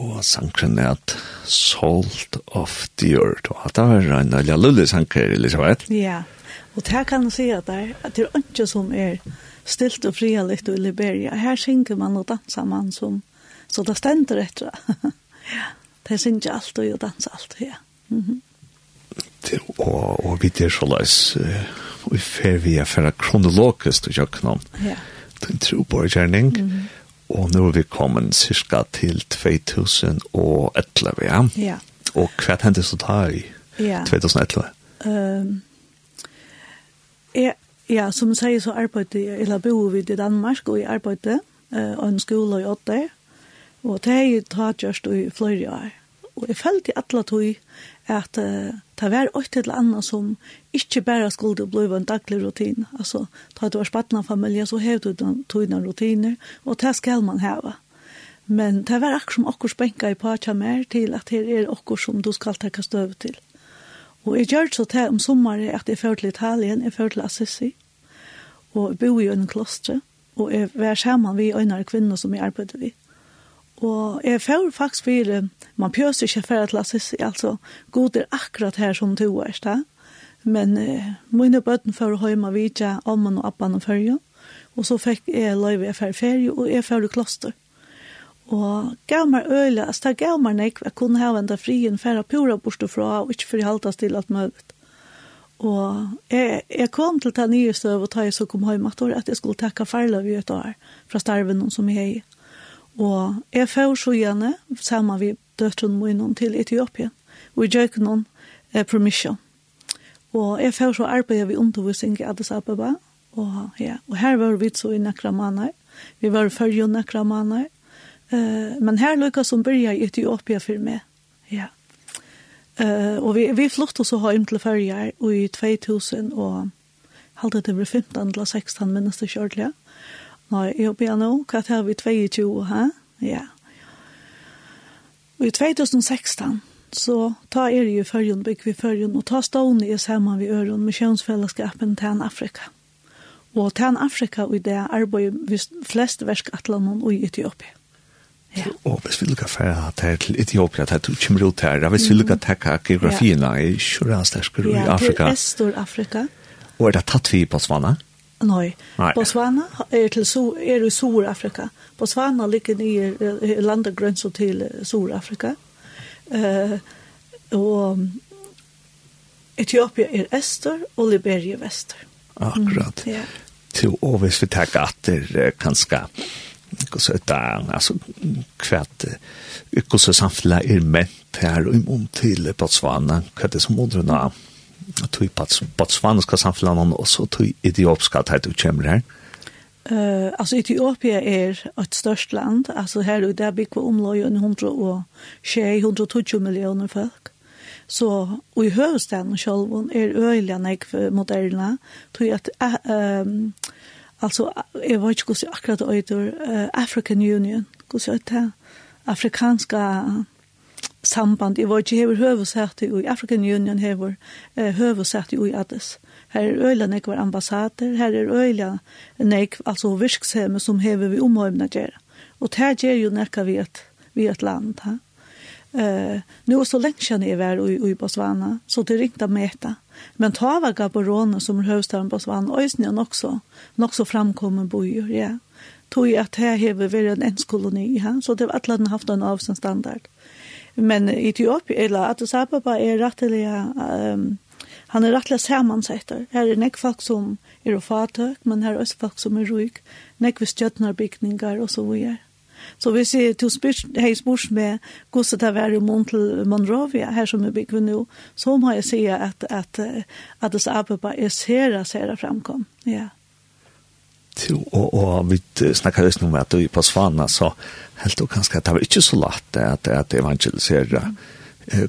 og sangren er at Salt of the Earth. Og at det var en veldig lullig sanger, Elisabeth. Ja, og det kan jeg si at det er, at det er ikke som er stilt og fria litt i Liberia. Her synger man og danser man som, så det stender etter. ja, det synger alt og danser alt, ja. Mm -hmm. det, og, og vi det er så løs, og vi fer vi er fra kronologisk til kjøkkenom. Ja. Den tro på kjærning. Mm -hmm Og nå er vi kommet cirka til 2011, ja? Ja. Og hva hendte så da i ja. 2011? Um, jeg, ja, som jeg sier så arbeidde jeg, eller bor vi i Danmark, og jeg arbeidde uh, og en skole i Åtte, og det er jeg tatt gjørst i flere år. Og jeg følte i alle tog at uh, det var åtte til annet som ikke bare skulle bli en daglig rutin. Altså, da du var spattende familie, så har du togene rutiner, og det skal man heve. Men det var akkurat som akkurat spenka i partia mer til at det er akkurat som du skal takke støv til. Og jeg gjør så til om sommeren at jeg førte til Italien, jeg førte til Assisi, og jeg bor i en klostre, og jeg var sammen med øynere kvinner som jeg arbeidde vidt. Og jeg får faktisk for, man pjøser ikke for at lasses, altså, god er akkurat her som to er, da. Men eh, mine bøtten får å høyma vidja omman og appan og fyrja, og så fikk jeg løyve jeg for ferie, og jeg får kloster. Og gav meg øyla, altså det gav meg nek, jeg kunne hava enda frien fyrir pura bortstå fra, og ikke for fyrir halte til alt mulig. Og jeg, jeg kom til ta nye støv og ta jeg så kom høyma at jeg skulle takke farla i et år fra starven som jeg hei. Og jeg får så gjerne, sammen med døtteren min, til Etiopien, og jeg gjør noen eh, permission. Og jeg får så arbeid vi undervisning i Addis Ababa, og, ja, og her var vi så i Nekramaner, vi var før jo Nekramaner, eh, men her lykkes som byrja i Etiopia for meg. Ja. Eh, og vi, vi flyttet oss å ha hjem til førjer, i 2000, og halvdet det ble 15 eller 16, minnes det kjørtelig, ja Nei, jeg håper jeg nå, hva tar vi 22, hæ? Ja. Og i 2016, så ta er jo førjen, bygg vi førjen, og ta stående i sammen vi øren med kjønnsfellesskapen til Afrika. Og til Afrika og i det arbeidet vi flest verskatlanen og i Etiopia. Ja. Og hvis vi lukker færre her til Etiopia, det er du kommer ut her, hvis vi lukker takka geografien, er det ikke rannsdagskur i Afrika. Ja, til Estor-Afrika. Og er det tatt vi på Svanna? Ja. Nei. Botswana er, til, er i Sur-Afrika. Botswana ligger i landegrønser til Sur-Afrika. Uh, og Etiopia er øster og Liberia Vester. Akkurat. Mm, ja. Til og hvis vi tar gatter kanskje så et der, altså kvært økosamfunnet er ment her og om til Botswana, hva er det som moderne? tog botsvaniska samfunnet og så tog etiopiska at du kommer her? Uh, altså Etiopia er et størst land, altså her og der bygger omløy 100 og 120 millioner folk. Så og i høvestaden selv er øyelig nek moderne, tog at uh, um, altså, jeg vet ikke hvordan akkurat øyder uh, African Union, hvordan øyder afrikanska samband. Jeg var ikke hever høvesett i African Union hever eh, høvesett i Addis. Her er øyla nek var ambassader, her er øyla nek, altså virkshemme som hever vi omhøyvna gjerra. Og det gjør jo nekka vi et, vi et land. Ha? Eh, nu er så lenge kjenner jeg var i, i Botswana, så det ringte meta. Men ta var Gaborone som er høvstaden Botswana, øysene er nok så, nok så framkommen bojer, ja. Tog jeg at her hever vært en enskoloni, ja? så det var alle haft en avstandstandard. Men Etiopia, eller Addis Ababa, er rettelig, um, han er rettelig samansetter. Her er nek folk som er fatøk, men her er også folk som er røyk, nek vi stjøtnarbygninger og så videre. Så hvis jeg til spørs, hei spørs med hvordan det var i mån til Monrovia, her som vi bygger nå, så må jeg si at, at, at Addis Ababa er sere, sere fremkom. Ja. Yeah og, og vi snakkar just om at du på Svana så helt og kanskje at det var ikke så lagt at, at evangelisere. Mm.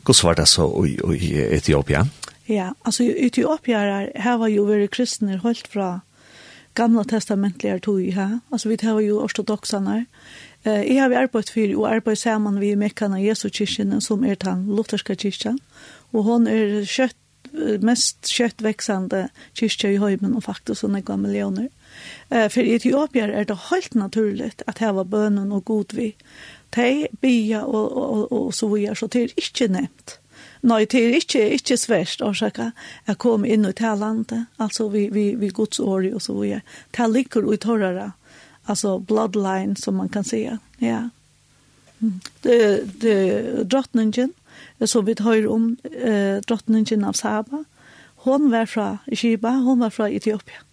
Hvordan var det så i, i Etiopia? Ja, altså i Etiopia her, her var jo vært kristne holdt fra gamla testamentliga tog i her. Altså vi har jo ortodoxarna. Eh, jag har arbetat för och arbeidt samman vi mekkene Jesu kyrkan som er den lutherska kyrkan och hon är kött mest kött växande kyrka i høymen og faktisk sånne gamle millioner. Eh, for i Etiopien er det helt naturligt at var bønnen og god vi. De bia og, og, og, og så videre, så det er ikke nevnt. Nei, det er ikke, ikke svært årsaka jeg kom inn i det landet, altså vi, vi, vi gods åri og så videre. Det ligger i hårere, altså bloodline, som man kan säga. Ja. Mm. Det, det, drottningen, så vi tar om eh, drottningen av Saba, hon var fra Kiba, hon var fra Etiopia.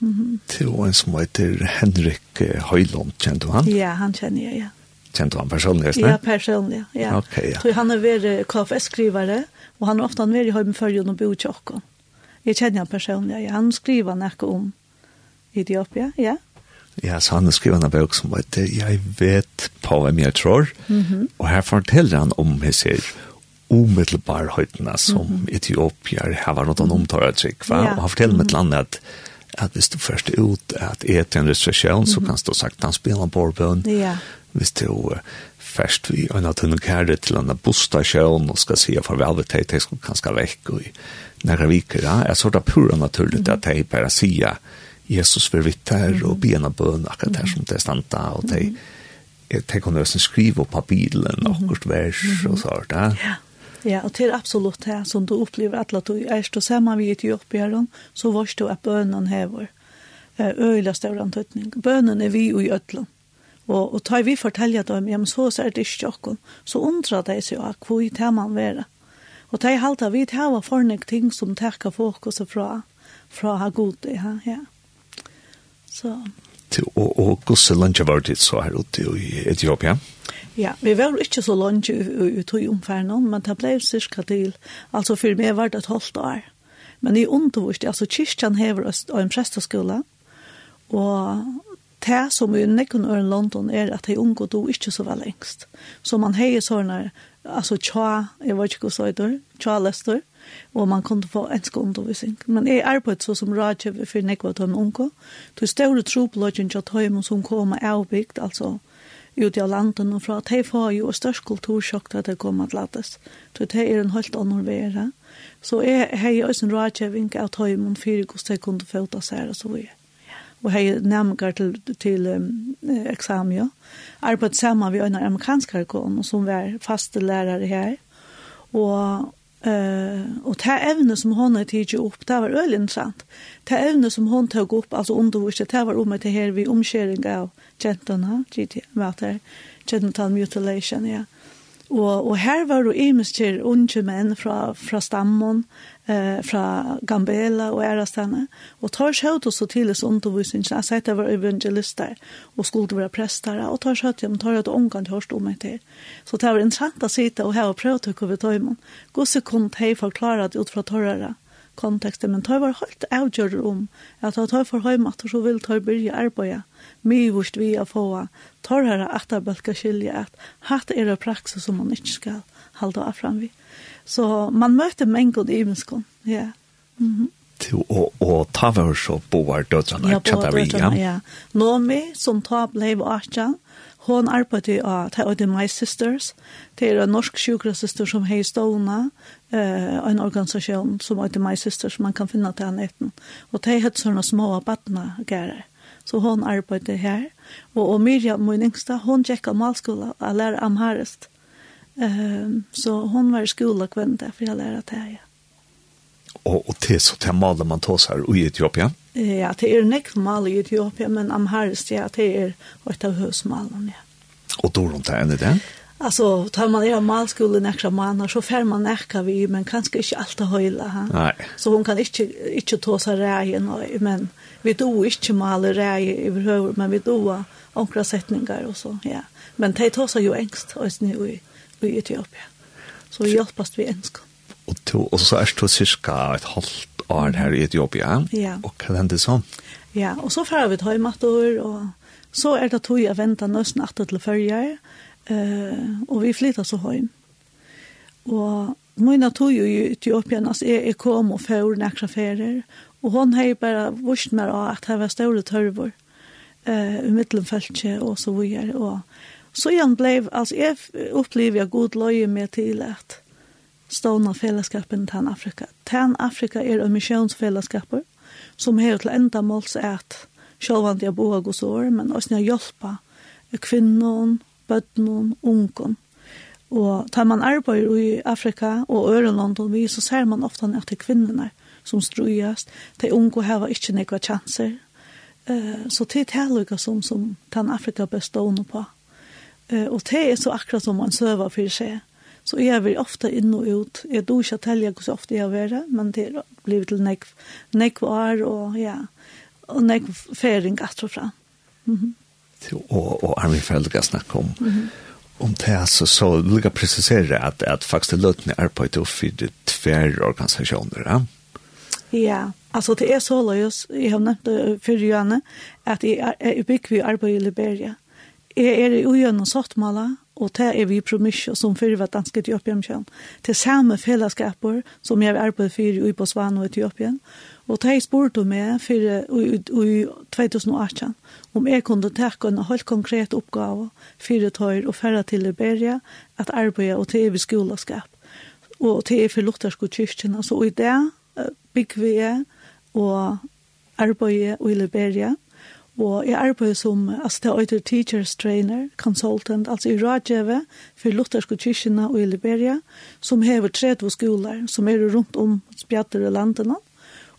Mm -hmm. Til en som heter Henrik Høylund, kjente du han? Ja, han kjenner jeg, ja. Kjente du han personlig? Ja, personlig, ja. Ok, ja. Så han er vært KFS-skrivare, og han er ofte vært i Høybenfølgen og bo i Tjokken. Jeg kjenner han personlig, ja. Han skriver noe om Etiopia, ja. Ja, så han skriver en bok som heter «Jeg vet på hvem jeg tror», mm -hmm. og her forteller han om hva ser umiddelbarhøytene som mm -hmm. Etiopier har vært noen omtaler trygg, va? Ja. og han forteller mm -hmm. med et land at at hvis du først er ut at et en restriksjon, mm -hmm. så kan du sagt han spiller en borbøn. Ja. Hvis du først vi er nødt til å kære til en bostasjon og skal si farvel til deg, de skal kanskje vekk og i nære viker. Ja. Jeg så det pura naturlig mm -hmm. at de bare sier Jesus vil vitt her og be en av bøn akkurat her som det er standa og de, de kunne også skrive på bilen akkurat vers og sånt. Ja. ja Ja, og til absolutt det som du opplever at du er stå sammen vi til oppgjøren, så var det at bønnen hever øyla større antøtning. Bønnen er vi i ødlen. Og, og tar vi fortelja dem, ja, men så er det ikke jokken, så undrer de seg at hvor det man være. Og de halte vi til å fornøye ting som takker fokuset fra, fra ha god det her, ja. Så. Til, Og, og hvordan landet var det så her ute i Etiopia? Ja Ja, vi var ikke så langt i i tog omferdene, men det ble cirka til, altså for meg var det et halvt år. Men i undervist, altså kyrkjan hever oss av en prestaskola, og det som i nekken øre London er at de unge do ikke så vel lengst. Så man heier sånne, altså tja, jeg vet ikke hva så søyder, tja lester, og man kunne få enske undervisning. Men jeg arbeidde så som rådgjøver for nekken av de unge, til større tro på løgjen til at høymen som kommer avbygd, altså ute av landet og fra. De får jo størst kultursjokk til at de kommer til lattes. Så det er en helt annen være. Så jeg har jo også en rådgjøring av tøymen for hvordan de kunne få ut av seg og så videre. Og har nærmere til, til um, eksamen. Ja. Arbeidet sammen med en amerikansk kone som var faste lærere her. Og, Uh, og det evne som hon har tidsi opp, det var øyelig interessant. Det evne som hon tog opp, altså undervurset, det var om det her vi omkjering av kjentene, GT, med genital mutilation, ja. Og, og her var det imisker unge menn fra, fra stammen, eh, fra Gambela og Ærastene, og tar seg ut så til oss undervisningene. Jeg sier at jeg var evangelister og skulle være prester, og tar seg ut dem, tar jeg et omgang til hørst om meg til. Så det var interessant å sitte og her og prøve til hva vi tar imot. Hvordan kunne de forklare det ut fra tørrere? kontekst, men det var helt avgjør om at det var for hjemme at så vil det bli arbeid. Mye vurs vi å få tar her at det bølger skilje at hatt er det praksis som man ikke skal halda av fram vi. Så man møter mengod i mennesken, ja. Mm -hmm. Til og å ta vår så boar dødsene, ja, boar dødsene, ja. Nomi som tar blei vår Hon arbeidde av til Odi My Sisters. Det er en norsk sjukrasister som har stående, eh, en organisasjon som Odi My Sisters, man kan finne til han etten. Og det er sånne små badna gære. Så hon arbeidde her. Og, og Miriam, min yngste, hon gikk av malskola og lærte amharest. Um, så hon var i skola kvendt for jeg lærte det her. Og, og til så til maler man tås her i Etiopien? Ja. Ja, det er nekk mal i Etiopia, men amharist, ja, det er et av høysmalen, ja. Og då rundt er det det? Alltså, tar man era malskolen ekstra månader så fär man näka vi, men kanske inte alltid høyla, Ha? Nej. Så hon kan inte, inte ta seg rägen, men vi då inte maler rägen överhuvud, men vi då onkra setningar och så, ja. Men det tar jo ju ängst, och i, i Etiopia. Så vi hjelpast vi ängst. Och, og så är det cirka et halvt år her i Etiopia. Ja. Og hva hendte sånn? Ja, og så fra vi til Høymator, og så er det tog jeg ventet nøsten at til følger, uh, og vi flyttet så høym. Og mina tog jo i Etiopien, altså jeg, jeg kom og fjør nekra ferier, og hon hei bare vurst meg av at det var store tørvor uh, i middelenfeltje og så videre. Og så igjen ble, altså jeg opplevde jeg god løye med til at stående fellesskapen til Afrika. Til Afrika er en misjonsfellesskap som har til enda måls at sjølvand jeg bor hos år, men også når jeg hjelper kvinnen, bøtten, ungen. Og tar man arbeider i Afrika og Øreland vi, så ser man ofte at det er kvinnerne som strøyast, de unge har ikke noen chanser. Uh, så det er det som, som den Afrika bestående på. Uh, og det er så akkurat som man søver for seg Så jeg er ofte inn og ut. Jeg dår ikke til jeg så ofte jeg har vært, men det blir til nekv, nekv år og, ja, og nekv fering at og fra. Mm -hmm. Og, og Armin Feldga snakke om, mm -hmm. om det, så, så vil jeg presisere at, at faktisk løtene er på et og fire tver organisasjoner, ja? Ja, altså det er så løs, jeg har nevnt det før Johanne, at jeg er bygd ved arbeid i Liberia. Jeg er i ugjennom sottmålet, og det er vi promisjo som fyrir var danske Etiopien kjønn. Det er samme fellesskaper som jeg arbeid fyrir i Bosvan og Etiopien. Og det er spurt om meg fyrir i 2018 om jeg kunne takke en helt konkret oppgave fyrir tøyr og færre til Liberia at arbeid og til evig skoleskap. Og til evig luthersk og kyrkjene. Så i det bygger vi og arbeid i Liberia – Og jeg arbeider som altså, teachers trainer, consultant, altså i rådgjøve for lutherske kyrkene og i Liberia, som hever 30 skoler, som er rundt om spjatter i landene.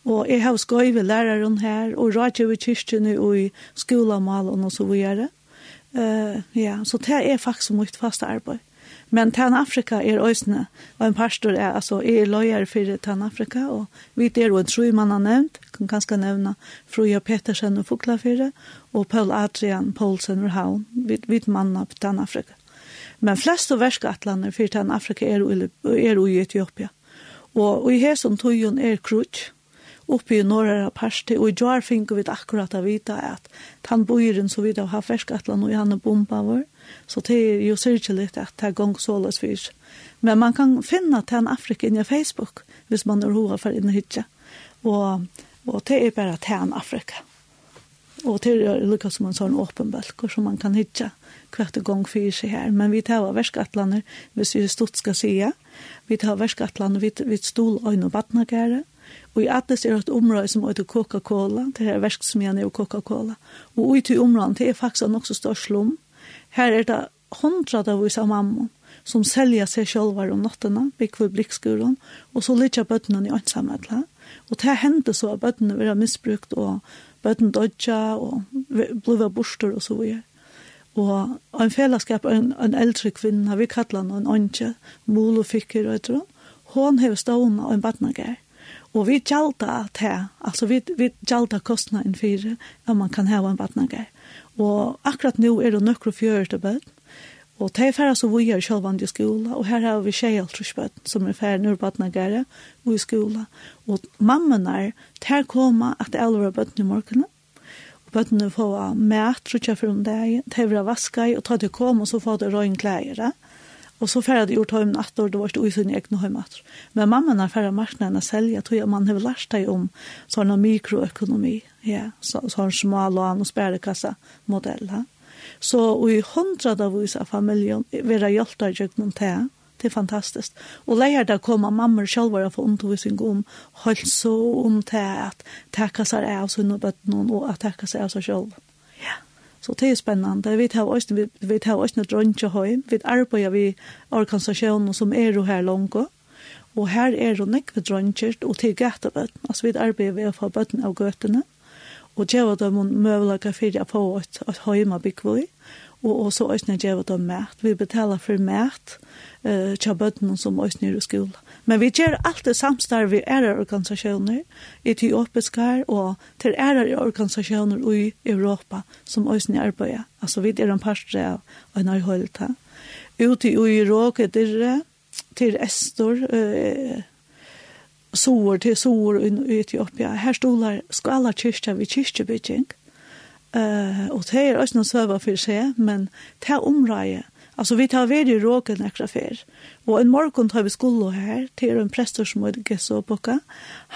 Og jeg har skøyve lærere her, og rådgjøve kyrkene og i skolemalen og så videre. Uh, ja, så det er faktisk mye faste arbeid. Men Tan Afrika er øsne, og en pastor er, altså, er løyere for Tan Afrika, og vi er jo en tru man har nevnt, kan kanskje nevne Fruja Petersen og Fuglafire, og Paul Adrian Poulsen og Havn, vid, vid manna på den Afrika. Men flest av verskatlander for den Afrika er, er i Etiopia. Og i her som tøyen er krutsk, uppe i norra parti og i jar finner vi akkurat av vita at han boiren så vidt av haferskatlan og han er bomba vår så det er jo syrkjeligt at det er gong såles fyr men man kan finna til en Afrika i Facebook hvis man er hova for inni hitja og Og det er bare tæn Afrika. Og det er lukket som en sånn åpen bølg, som man kan hitja hvert gang fyrir seg her. Men vi tar verskatlander, hvis vi stort skal sige. Vi tar verskatlander, vi, vi stol øyne og badnagere. Og i Atlas er et område som heter Coca-Cola, det er verksmene og Coca-Cola. Og ut i området, det er faktisk en også større slum. Her er det hundra av oss av mamma, som selja seg sjølvar om nattena, bygg for blikkskuren, og så lytja bøttene i ønsamhetla. Mm Og det hendte så at bøttene var misbrukt, og bøttene dodja, og ble borster og så videre. Og en fellesskap, en, en eldre kvinne, vi kallar henne en åndje, mol og fikker og etter henne, hon hever stående og en badnager. Og vi gjalda det, altså vi, vi gjalda kostnaden for at man kan heva en badnager. Og akkurat nå er det nøkker fjøret til bøtt, Og det er færre så vi er sjølvand i skolen, og her har vi tjejer alt som er færre når bøttene gære, og i skolen. Og mammen er, der kommer at det er alle bøttene i morgenen, og bøttene får mat, tror jeg for om det, det er å vaske, og ta til kom, og så får det røyne klær, Og så færre det gjort høymen at det var ikke sin egen høymen at. Men mammen er færre marknaden å selge, tror jeg man har lært seg om sånne mikroøkonomi, ja, sånne små lån og spærekassa modeller. Ja. Så og i hundrad av oss av familjen vera hjelpta i djøgnen til. Det er fantastisk. Og leier der koma mammer sjálvar og få undervisning om hølse så om til at takka seg av sunne bøtten og at takka seg av seg sjálv. Ja. Så det er spennende. Vi tar oss, vi, vi tar oss noe drønge høy. Vi arbeider vi organisasjoner som er jo her langt. Og her er jo nekve drønger og til gøtebøtten. Altså vi arbeider ved å få bøtten av gøtene. Mm og gjeva dem møvelaga fyrir få et, et høyma byggvøy, og, og så øyne gjeva dem mært. Vi betalar for mæt uh, tja bøttene som øyne er i skola. Men vi gjør alt det samstarve i ære organisasjoner, etiopiskar og til ære organisasjoner i Europa som øyne arbeider. Altså vi er en parstre av en arhøyta. Ute i Irak er det til Estor, uh, sår till sår i Etiopia. Här stolar skala kyrkja vid kyrkjebygging. Uh, og det er også noen søver for seg, men det er området. Altså, vi tar ved i råken ekra fer. Og en morgen tar vi skole her, til en prester som er gessa og bokka.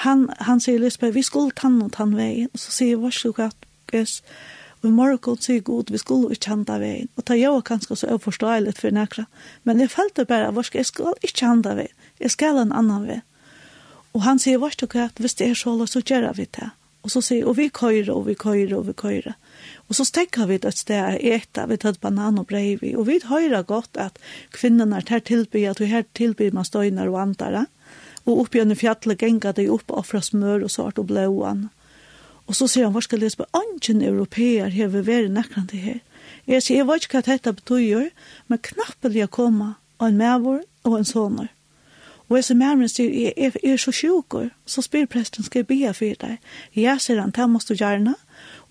Han, han sier Lisbeth, vi skulle tann og tann veien. Og så sier vi, hva gess? Og i morgen sier god, vi skulle ikke handa veien. Og det er jo kanskje så overforståelig for nekra. Men jeg følte bare, hva skal jeg skulle ikke handa veien? Jeg skal en annan veien. Og han sier, vart du kvart, hvis det er så, så gjør vi det. Og så sier, og vi køyre, og vi køyre, og vi køyre. Og så stekker vi et sted å eta, vi tar banan og breivi. Og vi hører godt at kvinnerne her tilbyr, at vi her tilbyr man støyner og andre. Og oppi under fjallet genga de opp og fra smør og sart og blåan. Og så sier han, hva skal jeg spørre, «Angen europeer hever vært nekkene til her». Jeg sier, jeg vet ikke hva dette betyr, men knappelig å komme av en medvår og en sånner. Og jeg som mæren sier, jeg er, er så sjukker, så spyr presten, skal jeg be for deg? Ja, sier han, det måste du gjerne.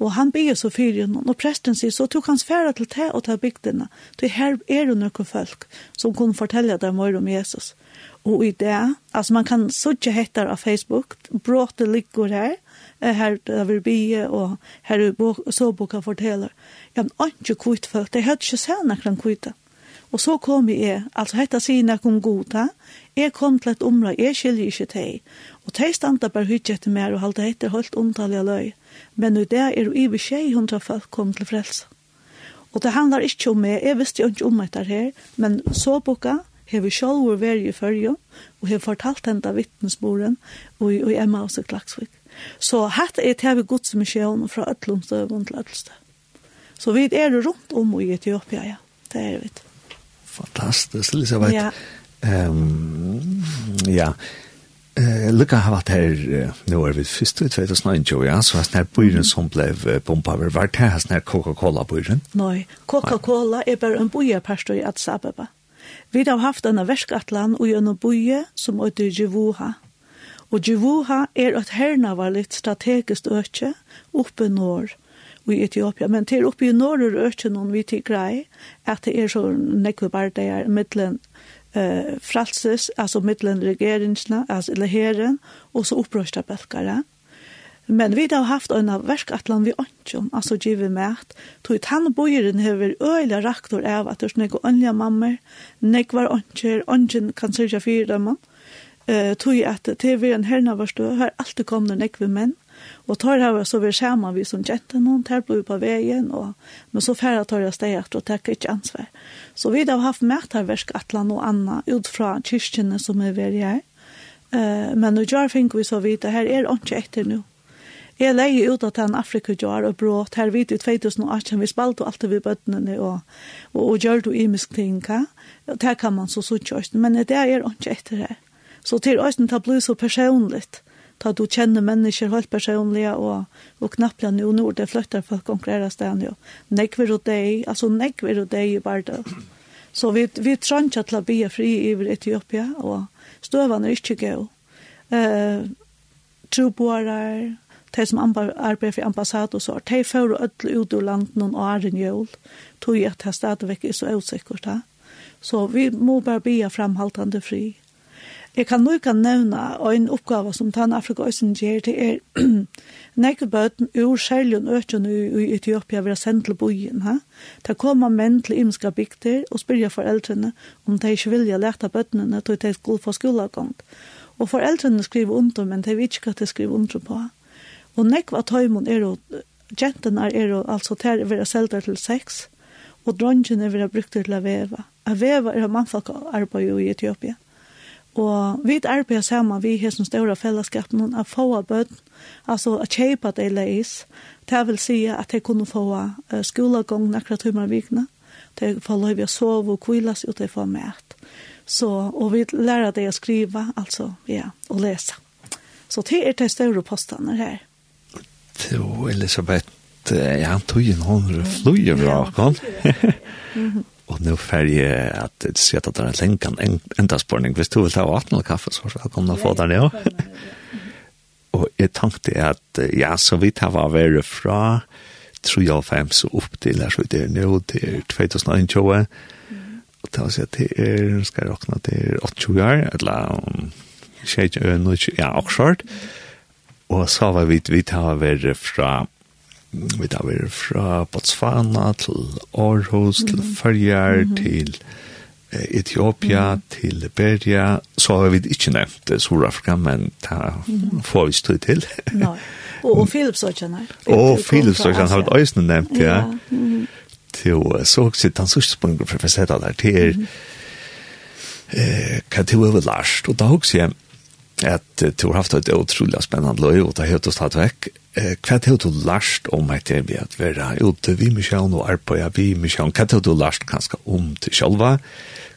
Og han ber så for henne, og presten sier, så tok han fære til te og ta bygdene. Du her er det noen folk som kunne fortelle deg mer om Jesus. Og i det, altså man kan sødja hettar av Facebook, bråte ligger her, her der vi bie, og her er så boka forteller. Ja, men ikke kvitt folk, det hadde ikke sett noen kvitt. Og så kom jeg, altså hetta sier noen god, Jeg kom til et område, jeg skiljer ikke til. Og de standa bare hyggje etter mer og halte etter holdt omtale av løy. Men i det er jo i beskjed hundra folk kom til frelse. Og det handlar ikke om meg, jeg visste jo ikke om etter her, men så boka, har hever sjálfur vært i førje og har fortalt henne av vittnesboren, og, og Emma og Klagsvik. Så hatt er til vi gods misjon fra öllumstøvun til öllstøv. Så vi er rundt om i Etiopia, ja. Det er vi. Fantastisk, Elisabeth. Ja. Um, ja, Eh lukka har varit här nu är vi först i 2009 ja så har byren som blev pumpad över vart här Coca-Cola byren. Nei, Coca-Cola er bara en boja pastor i Addis Abeba. Vi har haft en värskatlan och en boja som heter Jevuha. er at herna var hernavarligt strategiskt økje uppe norr i Etiopia, men til oppe i norr og økje noen vi til grei, at det er så nekve bare det er middelen eh, fralses, alltså mittelen regeringsna, altså eller herren, och så upprörsta belkare. Men vi har haft en av verkatlan vi ønskjom, alltså givet tror han bojer den över öliga raktor av att det snägo anliga mammor nek var nekvar ønskjer, kan kan sørge för dem, eh, tog att det vi en herna varstå, har alltid kommit nek vi män Og tar her så vi skjermer vi som kjente noen, tar blod på veien, og, men så færre tar jeg steg etter og tar ikke ansvar. Så vi har haft mæterverk versk Atlan og Anna ut fra kyrkjene som er ved her. Uh, men nå gjør finner vi så vidt, her er ikke etter nå. Jeg leier ut at den Afrika gjør og brått, her vidt i 2018, vi spalte alltid vi bøttene og, og, og gjør det imisk ting, hva? Det kan man så suttjøst, men det er ikke etter her. Så til oss, det blir så personligt ta du kjenner mennesker helt personlig og, og knappla nå når det flytter folk å stedet jo. Nekver og deg, altså nekver og deg i bare. Så vi, vi trenger til å bli fri i Etiopia, og støvene er ikke gøy. Uh, Troboere, de som arbeider for ambassad og så, de får ødel ut ur landet noen år i jul, tog jeg at det stadigvæk er så usikkert. Så vi må bare bli framhaltende fri. Jeg kan nok kan nevne en oppgave som Tann Afrika Øysen gjør, det er nekkebøten ur Sjæljen økjen i Etiopia vi har sendt til byen. Ha? Da kommer menn til imska bygter og spør foreldrene om de ikke vil lete bøtene til de skulle få skolegang. Og foreldrene skriver under, men de vet ikke hva de skriver under på. Og nekva tøymon er jo, jentene er jo, altså ter vera selda til sex, og drongene vera brukt til å veve. A veve er mannfolk arbeid i Etiopia. Og vi arbeider sammen, vi har som større fellesskap, noen av få bøten, altså å kjøpe det leis. Det vil si at jeg kunne få uh, skolegång nekker timer vikene. Det får lov å sove og kvile seg, og det får mæt. Så, og vi lærer det å skrive, altså, ja, og lese. Så det er de større postene her. Jo, Elisabeth, jeg har tog en hånd, flyr bra, kan? Ja. Og nå får jeg at det sier at det er en lenkan en, enda spørning. Hvis du vil ta vatten eller kaffe, så velkommen å få den, ja. og jeg tenkte at, ja, så vidt jeg var vært fra 3,5 så opp til, jeg så det er nå, til 2021. Og det var at det er, skal jeg råkne, det er 80 år, eller um, ja, akkurat. Og så var vi, vi tar vært fra vi tar vi fra Botswana til Aarhus, mm. til Følger, mm -hmm. til Etiopia, mm. -hmm. til Liberia, så har vi ikke nevnt Sur-Afrika, men det mm. får vi stå til. Nei, og, og Philipsøkene. Og Philipsøkene har vi også nevnt, ja. ja. Mm. -hmm. Til så også den sørste punkten for å se det der, det er hva til vi har lært, og da har jeg at du har haft et utrolig spennende løy, og det har du stått vekk, Eh, hva har du lært om etter vi at være ute vi misjon og arbeide vi misjon? Hva har du lært kanskje om til sjølva?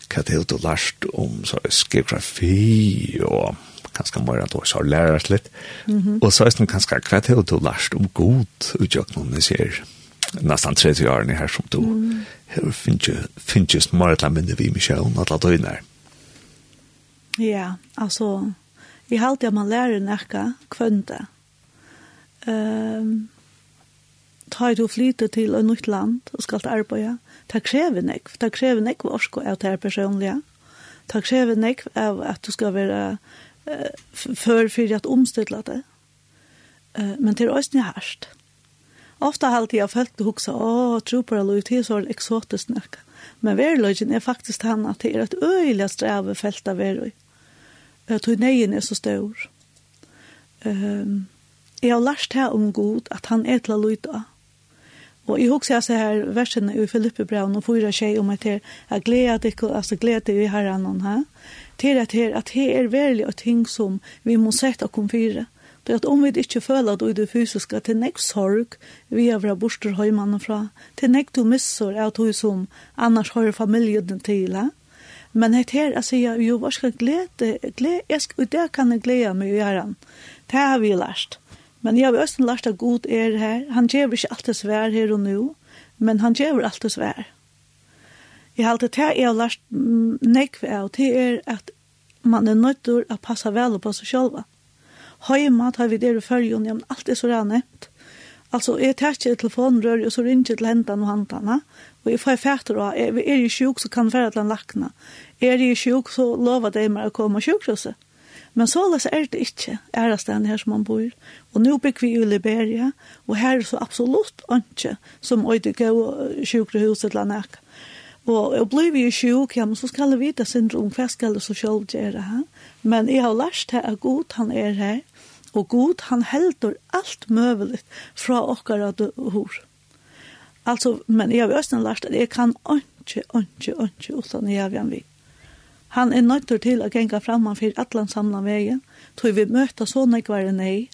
Hva har du lært om så, geografi og kanskje mer at du har lært litt? Mm -hmm. Og så er det kanskje hva har du lært om god utgjøkken du ser nesten 30 årene her som du mm. her finnes, finnes mer eller mindre vi misjon at la døgnet. Ja, altså, jeg halte at man lærer nekka kvønte um, tar du flytet til et nytt land og skal til arbeid, det krever nekv. Det krever nekv orsko av det personlige. Det krever nekv av at du skal være uh, før for at omstille det. Uh, men det er også nye. Ofte har jeg følt å huske, å, tro på det, det er så eksotisk nekv. Men verløgjen er faktisk han at det er et øyelig strave felt av Jeg tror neien er så stor. Um, Jeg har lært her om god at han er til å lytte. Og jeg husker jeg her versene i Filippe Braun og fyra tjej om at jeg er gleder at ikke, altså glede i herren han her, til at her, at her er veldig og ting som vi må sette og kom fyre. Det er at om vi ikke føler at vi er det fysiske, til nek sorg vi er våre borster høymannen fra, til nek du misser at du som annars har familien til, eh? Men det her, jeg sier, jo, hva skal glede, glede, jeg skal, det kan jeg glede meg i herren. Det har vi lært. Men jeg har også lært at god er her. Han gjør ikke alt det svær her og nå, men han gjør alt det svær. Jeg har alltid det jeg har lært nekv av, det er at man er nødt til å passe vel på seg selv. Høyma tar vi det i følgen, men alt er så rannet. Altså, jeg tar ikke telefonrør, og så ringer jeg til hendene og hendene, og jeg får fætter og er jeg sjuk, så kan jeg være til en lakne. Er jeg sjuk, så lover det meg å komme sjukhuset. Men så løs er det ikke ærestaden her som man bor. Og nå bygger vi i Liberia, og her er så absolutt ikke som øyde gøy sjukrehus eller nek. Og og blir vi sjuk, ja, men så skal vi vite syndrom, om hva skal det så selv gjøre her. Men jeg har lært til at god han er her, og god han helder alt møvelig fra okkar at hår. Altså, men jeg har også lært at jeg kan ikke, ikke, ikke, uten jeg har vi Han er nøytter til å genga framman for allan samla vegen, tog vi møta så nekvare nei,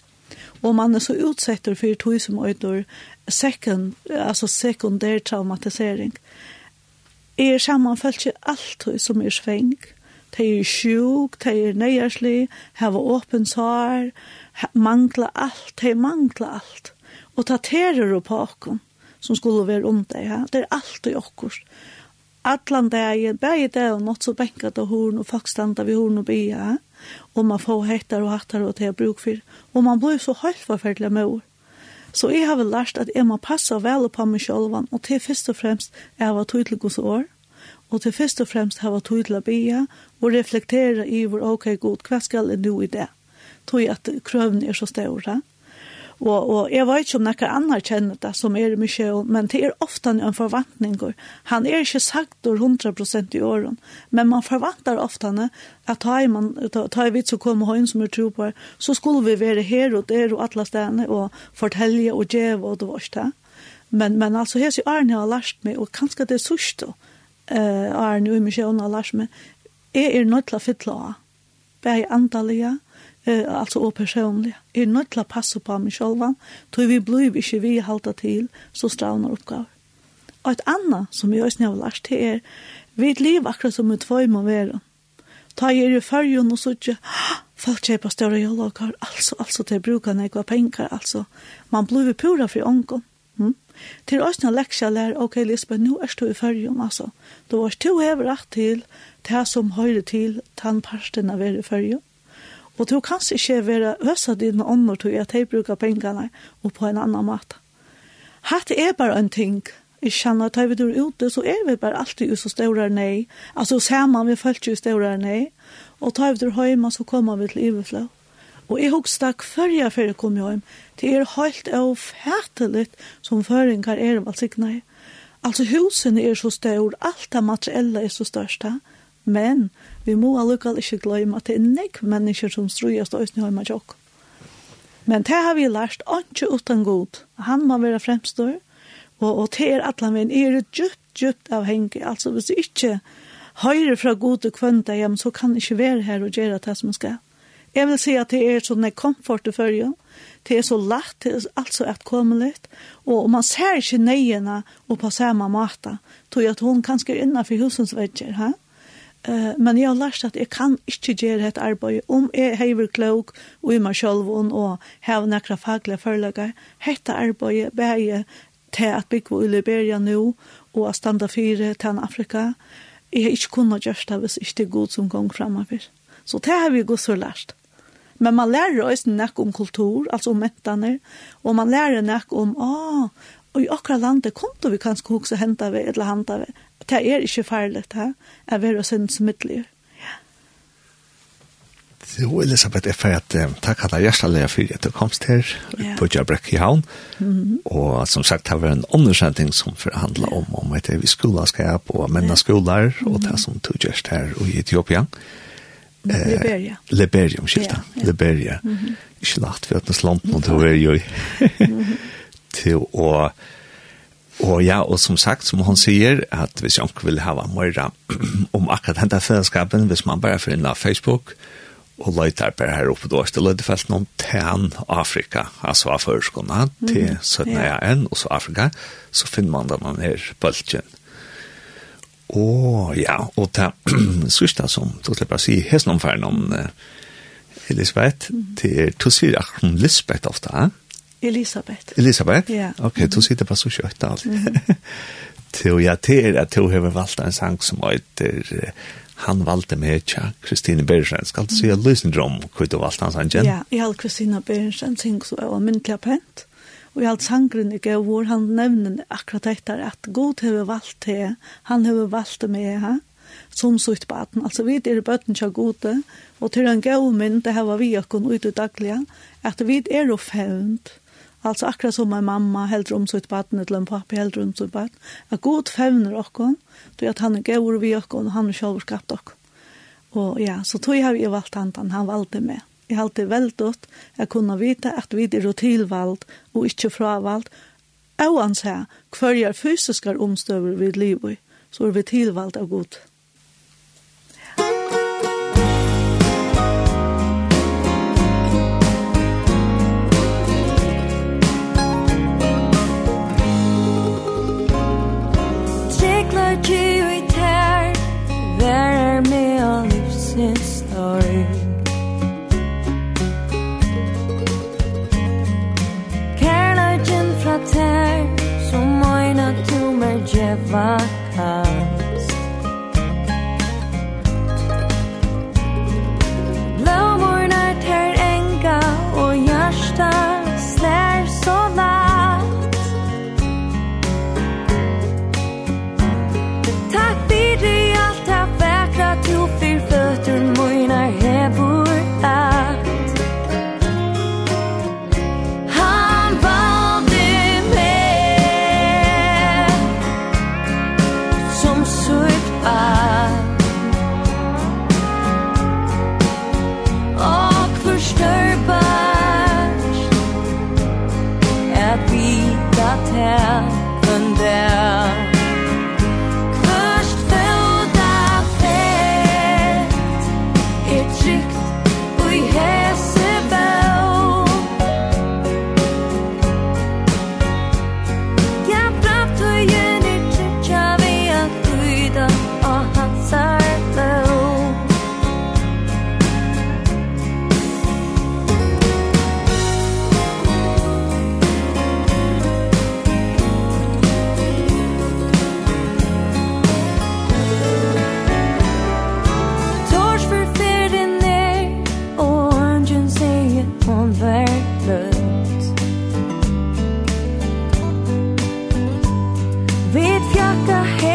og man er så utsetter for tog som øyder second, altså sekundær traumatisering. Er sammanfølt ikke alt som er sveng, de er sjuk, de er nøyerslig, hava åpen sår, mangla alt, de mangla alt. Og ta terer på okken, som skulle være om det ja. Det er alt i okkurs allan dagen, bæði dag og nått så bænkat av horn og folk standa ved horn og bia, og man får hettar og hattar og til bruk for, og man blir så høyt forferdelig med ord. Så jeg har vel lært at jeg må passe vel på meg selv, og til først og fremst er jeg var tydelig hos år, og til først og fremst hava å bia og reflektera i hvor ok god, hva skal jeg nå i det? Tog at krøvn er så stor, Og, og jeg vet ikke om noen annen kjenner det som er mye, men det er ofte en forventning. Han er ikke sagt 100% i åren, men man forventer ofte at ta i, man, ta, ta i vidt som kommer høyen som er tro på, så skulle vi være her og der og alle stedene og fortelle og gjøre og det var ikke. Men, men altså, her sier Arne har lært meg, og kanskje det er sørst da, uh, Arne og Michelle har lært meg, jeg er nødt til å fytle av. Det er antallet, eh, alltså och personliga. Är nöjd till att passa på mig själva, tror vi blir inte vi halta till så stannar uppgåvor. Och ett anna som jag har lärt det är vi ett liv akkurat som ett två må vara. Ta er i färgen och så inte folk köper större jollakar, alltså, alltså det brukar var pengar, alltså. Man blir pura för ångång. Mm. Til oss når leksja lær, ok Lisbeth, nu er du i fyrjum, altså. Du var du hever rett til det som høyre til tannparsten av er i. Og du kan ikke være øsa dine ånder til at de bruker pengene og på en annan måte. Hatt er bare en ting. Jeg kjenner at vi er ute, så er vi bare alltid så større nei. Altså, ser man, vi følger jo større nei. Og tar vi til hjemme, så kommer vi til iverflå. Og jeg husker før jeg før jeg kom hjem, det er helt og fætelig som føringer er valgsiktene. Altså, husene er så større, alt det materielle er så største. Men vi må allukal ikke glemme at det er nekk mennesker som strøyast og østene hjemme tjokk. Men det har vi lært, ikke uten god. Han må være fremstår, og, og det er alle min er djupt, djupt avhengig. Altså hvis du ikke høyre fra god og kvønta hjem, så kan ikke være her og gjøre det som man skal. Jeg vil si at det er sånn en komfort i følgen, det er så lagt, det er altså et kommelig, og man ser ikke nøyene og på samme måte, tror jeg at hun kan skrive innenfor husens vegger, hæ? Ja? Uh, men jeg har lært at jeg kan ikke gjøre et arbeid om jeg hever klok og i meg selv og har nekra faglige forelager. Hette arbeidet beger til at bygge i Liberia nå og at standa fire til Afrika. Jeg har ikke kunnet gjøre det hvis ikke det er god som gong fremover. Så det har vi gått så lært. Men man lærer også nek om kultur, altså om mentene, og man lærer nek om, ah, og i akkurat landet kom vi kanskje også hente ved, eller hente ved, det er ikke farlig, det er vil være sin som midtlig. Ja. Jo, Elisabeth, jeg får at um, takk at alle hjertelig for at du komst her yeah. på Jabrek i havn. Mm -hmm. Og som sagt, det var en undersending som forhandlet ja. om om et vi skolaskap og menneskoler ja. og det som tog gjørst her i Etiopia. Eh, Liberia. Liberia, omskylda. Ja, ja. Liberia. Mm -hmm. Ikke lagt ved at den noe til å være jo til å Og ja, og som sagt, som hon sier, at hvis jeg vil ha møyra om akkurat denne fellesskapen, hvis man bare får inn av Facebook, og løyter bare her oppe da er det løyde felt noen ten Afrika, altså av førskånda til 17. Ja. en, og så Afrika, så finner man denne her bølgen. Og ja, og ta sørste som, så slipper jeg å si, hesten omfæren om Elisabeth, til to sier akkurat om Lisbeth ofte, ja, Elisabeth. Elisabeth? Ja. Ok, du sitter bare så kjøtt alt. Til ja, til at du har valgt en sang som heter Han valgte med tja, Kristine Bergensen. Skal du si at løsning om hva du valgte hans sangen? Ja, jeg har Kristine Bergensen, ting som var myndelig pent. Og jeg har sangren i gøy hvor han nevner akkurat etter at God har valgt det, han har valgt med her som sutt på baten. Altså vi er bøtten til gode, og til en gøy mynd, det her var vi akkurat kunne ut i daglige, at vi er jo fevnt, Alltså akkurat som en mamma heldur om sitt barn eller en pappa heldur om sitt barn. Att god fevner okkon, då att han är gaur vi okkon och han är själv skapt okkon. Och ja, så tog jag ju valt han, han valde med. Jag har alltid väldigt att kunna vita att vi är tillvald och inte fravald. Oansett, kvar fysiska omstöver vid livet så är vi tillvald av god. levar Vit fjakka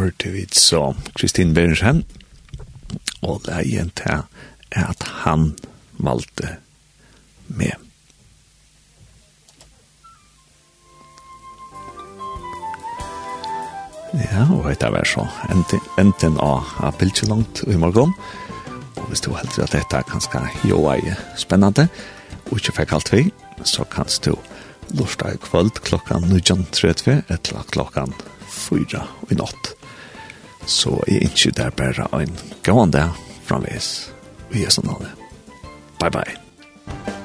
hørte vi så Kristin Berensen, og det er gjent her at han valgte med. Ja, og dette var så enten, enten av Apeltje langt i morgen. Og hvis du heldur at dette er ganske jo ei spennende, og ikke fikk alt vi, så kan du lortet i kvöld klokkan 19.30 etter klokkan 4 i natt. Så jeg ikke der bare en gående framvis. Vi er sånn alle. Bye bye.